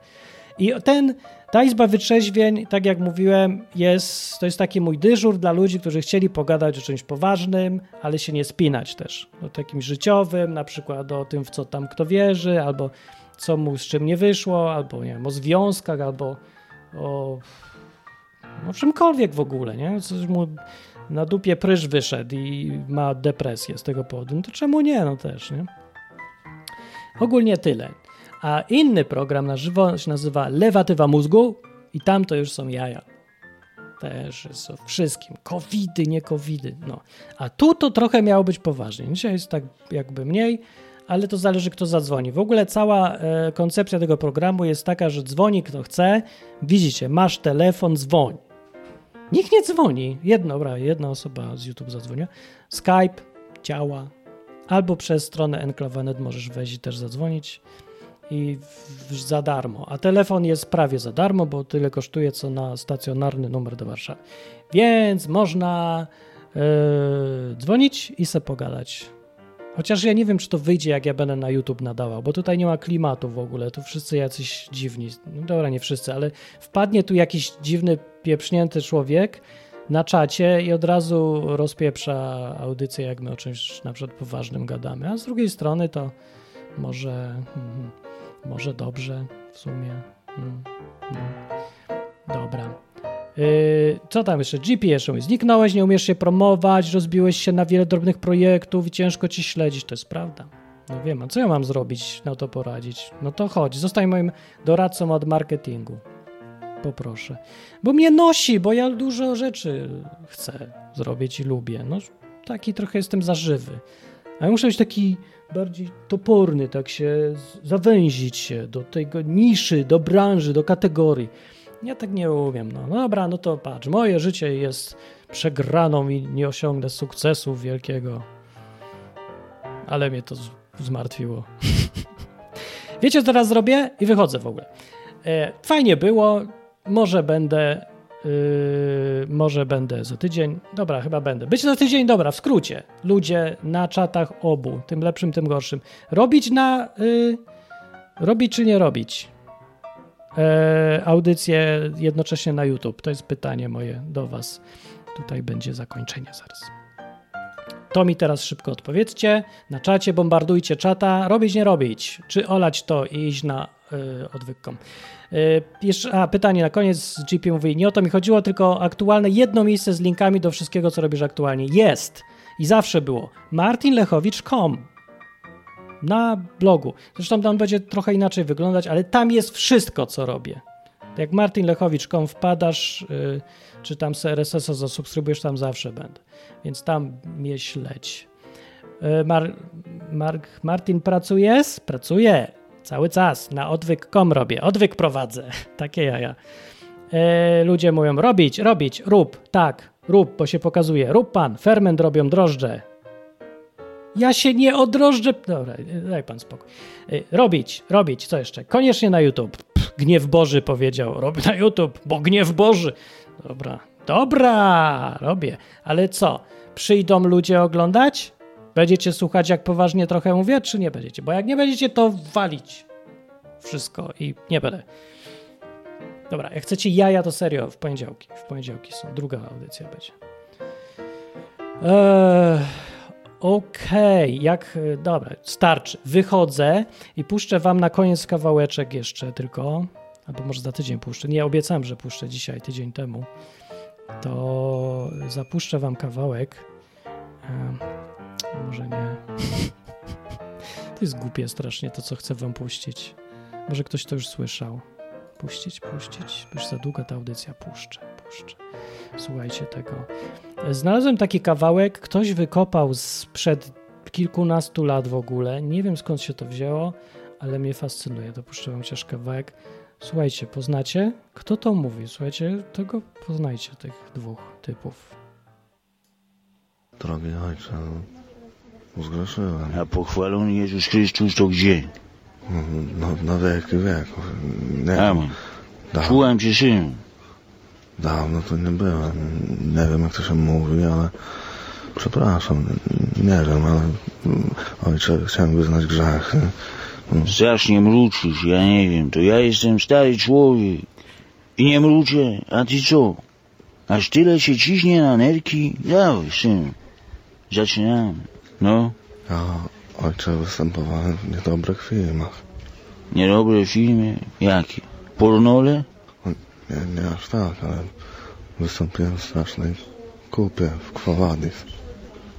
I ten, ta izba wytrzeźwień, tak jak mówiłem, jest, to jest taki mój dyżur dla ludzi, którzy chcieli pogadać o czymś poważnym, ale się nie spinać też. O takim życiowym, na przykład o tym, w co tam kto wierzy, albo co mu z czym nie wyszło, albo nie wiem, o związkach, albo o, o czymkolwiek w ogóle, nie? Coś mu na dupie pryż wyszedł i ma depresję z tego powodu, no to czemu nie? No też, nie? Ogólnie tyle. A inny program na żywo się nazywa Lewatywa mózgu i tam to już są jaja. Też jest o wszystkim. Covidy, nie covidy. No. A tu to trochę miało być poważnie. Dzisiaj jest tak jakby mniej, ale to zależy kto zadzwoni. W ogóle cała e, koncepcja tego programu jest taka, że dzwoni kto chce. Widzicie, masz telefon, dzwoń. Nikt nie dzwoni. Jedna, jedna osoba z YouTube zadzwonia. Skype działa. Albo przez stronę Enklawanet możesz wejść i też zadzwonić i w, za darmo. A telefon jest prawie za darmo, bo tyle kosztuje co na stacjonarny numer do Warszawy. Więc można yy, dzwonić i se pogadać. Chociaż ja nie wiem, czy to wyjdzie, jak ja będę na YouTube nadawał, bo tutaj nie ma klimatu w ogóle, tu wszyscy jacyś dziwni. No dobra, nie wszyscy, ale wpadnie tu jakiś dziwny, pieprznięty człowiek na czacie i od razu rozpieprza audycję, jak my o czymś na przykład poważnym gadamy. A z drugiej strony to może, mhm, może dobrze w sumie. Mm, no. Dobra. Yy, co tam jeszcze? GP jeszcze mówi. Zniknąłeś, nie umiesz się promować, rozbiłeś się na wiele drobnych projektów i ciężko ci śledzić. To jest prawda. No wiem, a co ja mam zrobić, na to poradzić? No to chodź, zostań moim doradcą od marketingu. Poproszę. Bo mnie nosi, bo ja dużo rzeczy chcę zrobić i lubię. No taki trochę jestem zażywy. A ja muszę być taki bardziej toporny, tak się zawęzić się do tego niszy, do branży, do kategorii. Ja tak nie umiem. No, no dobra, no to patrz, moje życie jest przegraną i nie osiągnę sukcesu wielkiego. Ale mnie to zmartwiło. Wiecie, co teraz zrobię? I wychodzę w ogóle. E, fajnie było. Może będę. Yy, może będę za tydzień. Dobra, chyba będę. Być za tydzień, dobra, w skrócie. Ludzie na czatach obu, tym lepszym, tym gorszym. Robić na. Yy, robić czy nie robić? e, audycję jednocześnie na YouTube? To jest pytanie moje do Was. Tutaj będzie zakończenie zaraz. To mi teraz szybko odpowiedzcie. Na czacie bombardujcie czata. Robić, nie robić. Czy olać to i iść na y. Y, jeszcze, a, pytanie na koniec. GP mówi, nie o to mi chodziło, tylko aktualne jedno miejsce z linkami do wszystkiego, co robisz aktualnie. Jest. I zawsze było. martinlechowicz.com na blogu. Zresztą tam będzie trochę inaczej wyglądać, ale tam jest wszystko, co robię. Jak martinlechowicz.com wpadasz, yy, czy tam RSS-a zasubskrybujesz, tam zawsze będę. Więc tam mnie śledź. Yy, Mar Mark Martin pracujesz? Pracuję. Cały czas. Na odwyk.com robię. Odwyk prowadzę. Takie jaja. Yy, ludzie mówią robić, robić, rób. Tak, rób, bo się pokazuje. Rób pan. Ferment robią drożdże. Ja się nie odrożdżę. Dobra, daj pan spokój. Y, Robić, robić, co jeszcze? Koniecznie na YouTube. Pff, gniew Boży powiedział. Robię na YouTube, bo gniew Boży. Dobra, dobra, robię. Ale co? Przyjdą ludzie oglądać? Będziecie słuchać, jak poważnie trochę mówię, czy nie będziecie? Bo jak nie będziecie, to walić wszystko i nie będę. Dobra, jak chcecie jaja, to serio, w poniedziałki. W poniedziałki są. Druga audycja będzie. Eee, Okej, jak. y, Dobra, starczy. Wychodzę i puszczę wam na koniec kawałeczek jeszcze tylko. Albo może za tydzień puszczę. Nie, obiecałem, że puszczę dzisiaj, tydzień temu. To zapuszczę wam kawałek. Em, może nie. To jest głupie strasznie to, co chcę wam puścić. Może ktoś to już słyszał. Puścić, puścić. Już za długa ta audycja. Puszczę, puszczę. Słuchajcie tego. Znalazłem taki kawałek, ktoś wykopał sprzed kilkunastu lat w ogóle. Nie wiem skąd się to wzięło, ale mnie fascynuje. Dopuszczę wam chociaż kawałek. Słuchajcie, poznacie? Kto to mówi? Słuchajcie, tego poznajcie, tych dwóch typów. Drogi ojcze, no, zgrzeszyłem. A pochwalony Jezus Chrystus to gdzie? No, na wieki wieków. Nie Amen. Da- Słucham cię, synu. Dawno to nie byłem. Nie wiem, jak to się mówi, ale przepraszam. Nie wiem, ale mm, ojcze, chciałem wyznać grzech. Strasznie mruczysz, ja nie wiem, to ja jestem stary człowiek. I nie mruczę, a ty co? Aż tyle się ciśnie na nerki? Dawaj, synu. Zaczynamy. No, Ja, ojcze, występowałem w niedobrych filmach. niedobre filmy. Jakie? Pornole? Nie, nie aż tak, ale wystąpiłem w strasznej kupie w Kwowadis.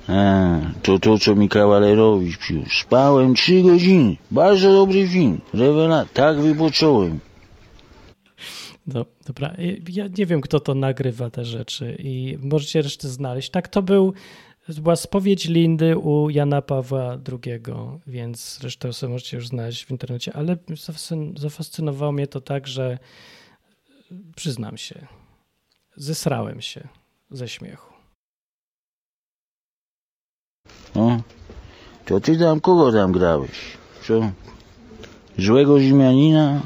A, to to, co mi kawalerowicz przyniósł. Spałem trzy godziny. Bardzo dobry film. Rewelacja. Tak wypocząłem. No, dobra, ja nie wiem, kto to nagrywa te rzeczy i możecie resztę znaleźć. Tak, to był, to była spowiedź Lindy u Jana Pawła II, więc resztę sobie możecie już znaleźć w internecie, ale zafascyn- zafascynowało mnie to tak, że przyznam się, zesrałem się ze śmiechu. O, to ty tam kogo tam grałeś? Co? Złego Rzymianina?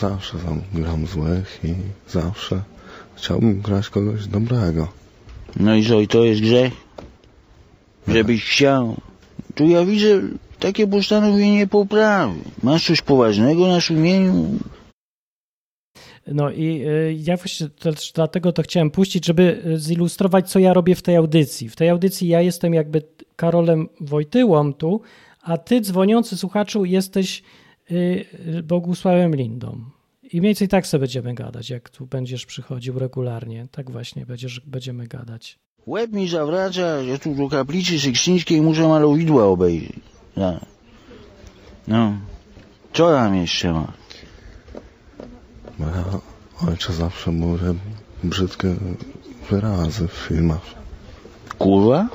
Zawsze tam gram złych i zawsze chciałbym grać kogoś dobrego. No i co, i to jest grzech? Żebyś chciał. to ja widzę takie postanowienie poprawy. Masz coś poważnego na sumieniu? No i y, ja właśnie też dlatego to chciałem puścić, żeby y, zilustrować, co ja robię w tej audycji. W tej audycji ja jestem jakby Karolem Wojtyłą tu, a ty, dzwoniący słuchaczu, jesteś y, Bogusławem Lindą. I mniej więcej tak sobie będziemy gadać, jak tu będziesz przychodził regularnie. Tak właśnie będziesz, będziemy gadać. Łeb mi zawraca, że tu do kaplicy sykstyńskiej muszę malowidła obejrzeć. Ja. No, co tam jeszcze ma? Bo ja ojcze zawsze mówię brzydkie wyrazy w filmach. Kurwa?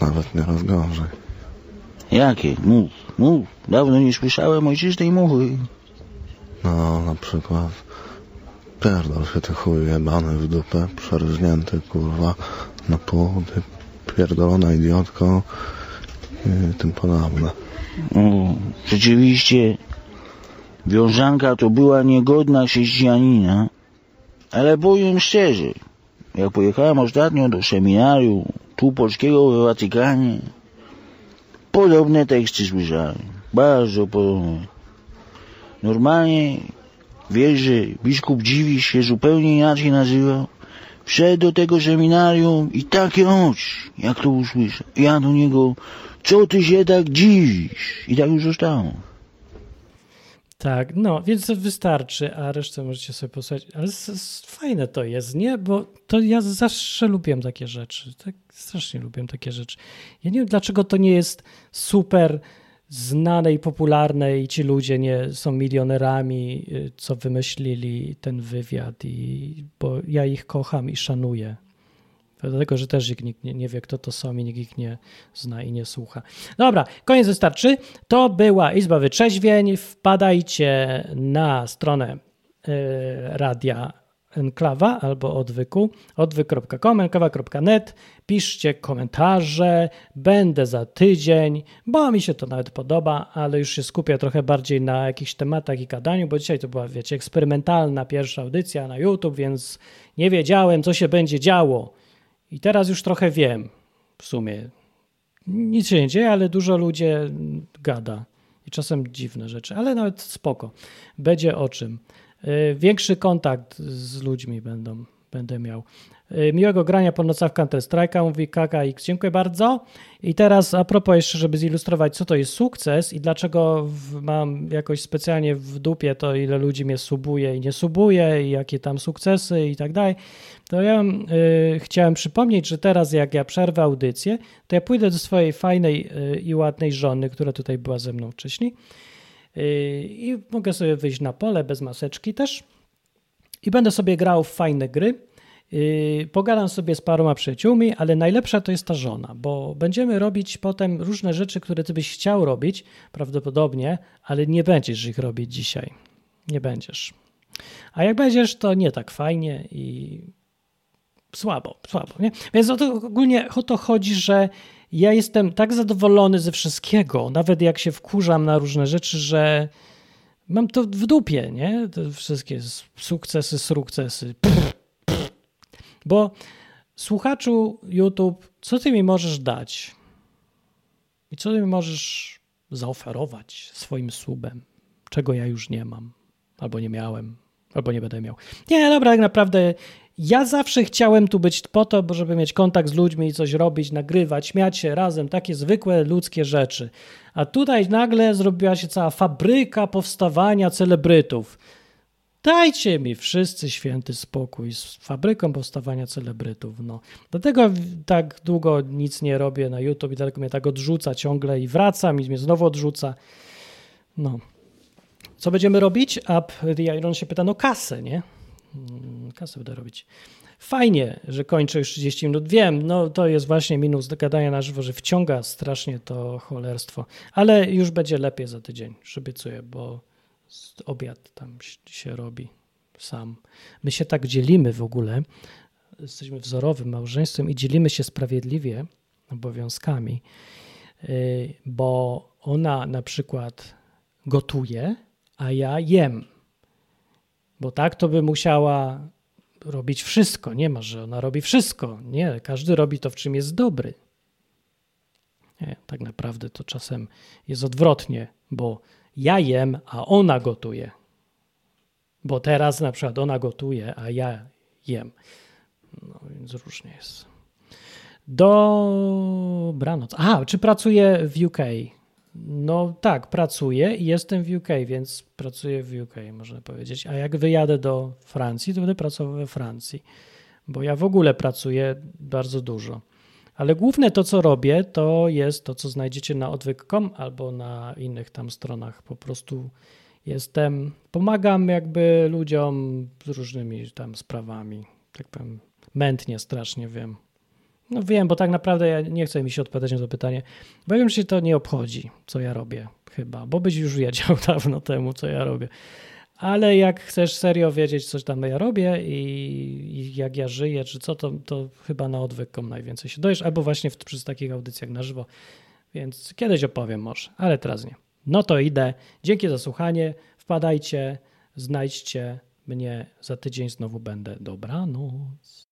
Nawet nieraz gorzej. Jakie? Mów, mów. Dawno nie słyszałem ojczystej mowy. No, na przykład pierdol się ty chuj jebany w dupę, przeryżnięty kurwa na pół, ty pierdolona idiotko i tym podobne. O, rzeczywiście, wiązanka to była niegodna chrześcijanina, ale powiem szczerze, jak pojechałem ostatnio do seminarium tu polskiego w Watykanie, podobne teksty słyszałem, bardzo podobne. Normalnie, wiesz, że biskup Dziwisz się zupełnie inaczej nazywał, wszedł do tego seminarium i takie oczy, jak to usłyszał. Ja do niego, co ty się tak dziwisz? I tak już zostało. Tak, no, więc to wystarczy, a resztę możecie sobie posłuchać. Ale fajne to jest, nie? Bo to ja zawsze lubiłem takie rzeczy. Tak strasznie lubiłem takie rzeczy. Ja nie wiem, dlaczego to nie jest super znane i popularne i ci ludzie nie są milionerami, y, co wymyślili ten wywiad i bo ja ich kocham i szanuję. Dlatego, że też ich nikt nie, nie wie, kto to są i nikt ich nie zna i nie słucha. Dobra, koniec wystarczy. To była Izba Wytrzeźwień. Wpadajcie na stronę y, radia Enklawa albo odwyku, odwyk.com, enklawa.net. Piszcie komentarze. Będę za tydzień, bo mi się to nawet podoba, ale już się skupię trochę bardziej na jakichś tematach i gadaniu, bo dzisiaj to była, wiecie, eksperymentalna pierwsza audycja na YouTube, więc nie wiedziałem, co się będzie działo. I teraz już trochę wiem w sumie. Nic się nie dzieje, ale dużo ludzi gada. I czasem dziwne rzeczy, ale nawet spoko. Będzie o czym. Y, Większy kontakt z ludźmi będą, będę miał. Y, Miłego grania po nocach Counter Strike'a, mówi KKX. Dziękuję bardzo. I teraz a propos jeszcze, żeby zilustrować, co to jest sukces i dlaczego mam jakoś specjalnie w dupie to, ile ludzi mnie subuje i nie subuje i jakie tam sukcesy i tak dalej, to ja y, chciałem przypomnieć, że teraz jak ja przerwę audycję, to ja pójdę do swojej fajnej y, i ładnej żony, która tutaj była ze mną wcześniej i mogę sobie wyjść na pole bez maseczki też i będę sobie grał w fajne gry. Yy, Pogadam sobie z paroma przyjaciółmi, ale najlepsza to jest ta żona, bo będziemy robić potem różne rzeczy, które ty byś chciał robić, prawdopodobnie, ale nie będziesz ich robić dzisiaj. Nie będziesz. A jak będziesz, to nie tak fajnie i słabo, słabo. Nie? Więc o to ogólnie o to chodzi, że ja jestem tak zadowolony ze wszystkiego, nawet jak się wkurzam na różne rzeczy, że mam to w dupie, nie? Te wszystkie sukcesy, sukcesy. Bo słuchaczu YouTube, co ty mi możesz dać? I co ty mi możesz zaoferować swoim subem, czego ja już nie mam, albo nie miałem, albo nie będę miał. Nie, dobra, tak naprawdę ja zawsze chciałem tu być po to, żeby mieć kontakt z ludźmi i coś robić, nagrywać, śmiać się razem, takie zwykłe ludzkie rzeczy. A tutaj nagle zrobiła się cała fabryka powstawania celebrytów. Dajcie mi wszyscy święty spokój z fabryką powstawania celebrytów. No. Dlatego tak długo nic nie robię na YouTube i dlatego mnie tak odrzuca ciągle i wracam i mnie znowu odrzuca. No. Co będziemy robić? A Iron się pyta, no kasę, nie? Mm, Kasę będę robić. Fajnie, że kończę już 30 minut. Wiem, no to jest właśnie minus gadania na żywo, że wciąga strasznie to cholerstwo. Ale już będzie lepiej za tydzień, obiecuję, bo obiad tam się robi sam. My się tak dzielimy w ogóle. Jesteśmy wzorowym małżeństwem i dzielimy się sprawiedliwie obowiązkami, yy, bo ona na przykład gotuje, a ja jem. Bo tak to by musiała robić wszystko. Nie ma, że ona robi wszystko. Nie, każdy robi to, w czym jest dobry. Nie, tak naprawdę to czasem jest odwrotnie, bo ja jem, a ona gotuje. Bo teraz na przykład ona gotuje, a ja jem. No więc różnie jest. Dobranoc. A, czy pracuję w UK? No tak, pracuję i jestem w UK, więc pracuję w UK, można powiedzieć. A jak wyjadę do Francji, to będę pracował we Francji, bo ja w ogóle pracuję bardzo dużo. Ale główne to, co robię, to jest to, co znajdziecie na odwyk.com albo na innych tam stronach. Po prostu jestem, pomagam jakby ludziom z różnymi tam sprawami. Tak powiem, mętnie strasznie wiem. No wiem, bo tak naprawdę ja nie chcę mi się odpowiadać na to pytanie, bo wiem, że się to nie obchodzi, co ja robię chyba, bo byś już wiedział dawno temu, co ja robię. Ale jak chcesz serio wiedzieć, co tam ja robię i, i jak ja żyję, czy co, to, to chyba na odwyk.com najwięcej się dojesz, albo właśnie w, przy takich audycjach na żywo. Więc kiedyś opowiem może, ale teraz nie. No to idę. Dzięki za słuchanie. Wpadajcie, znajdźcie mnie. Za tydzień znowu będę. Dobranoc.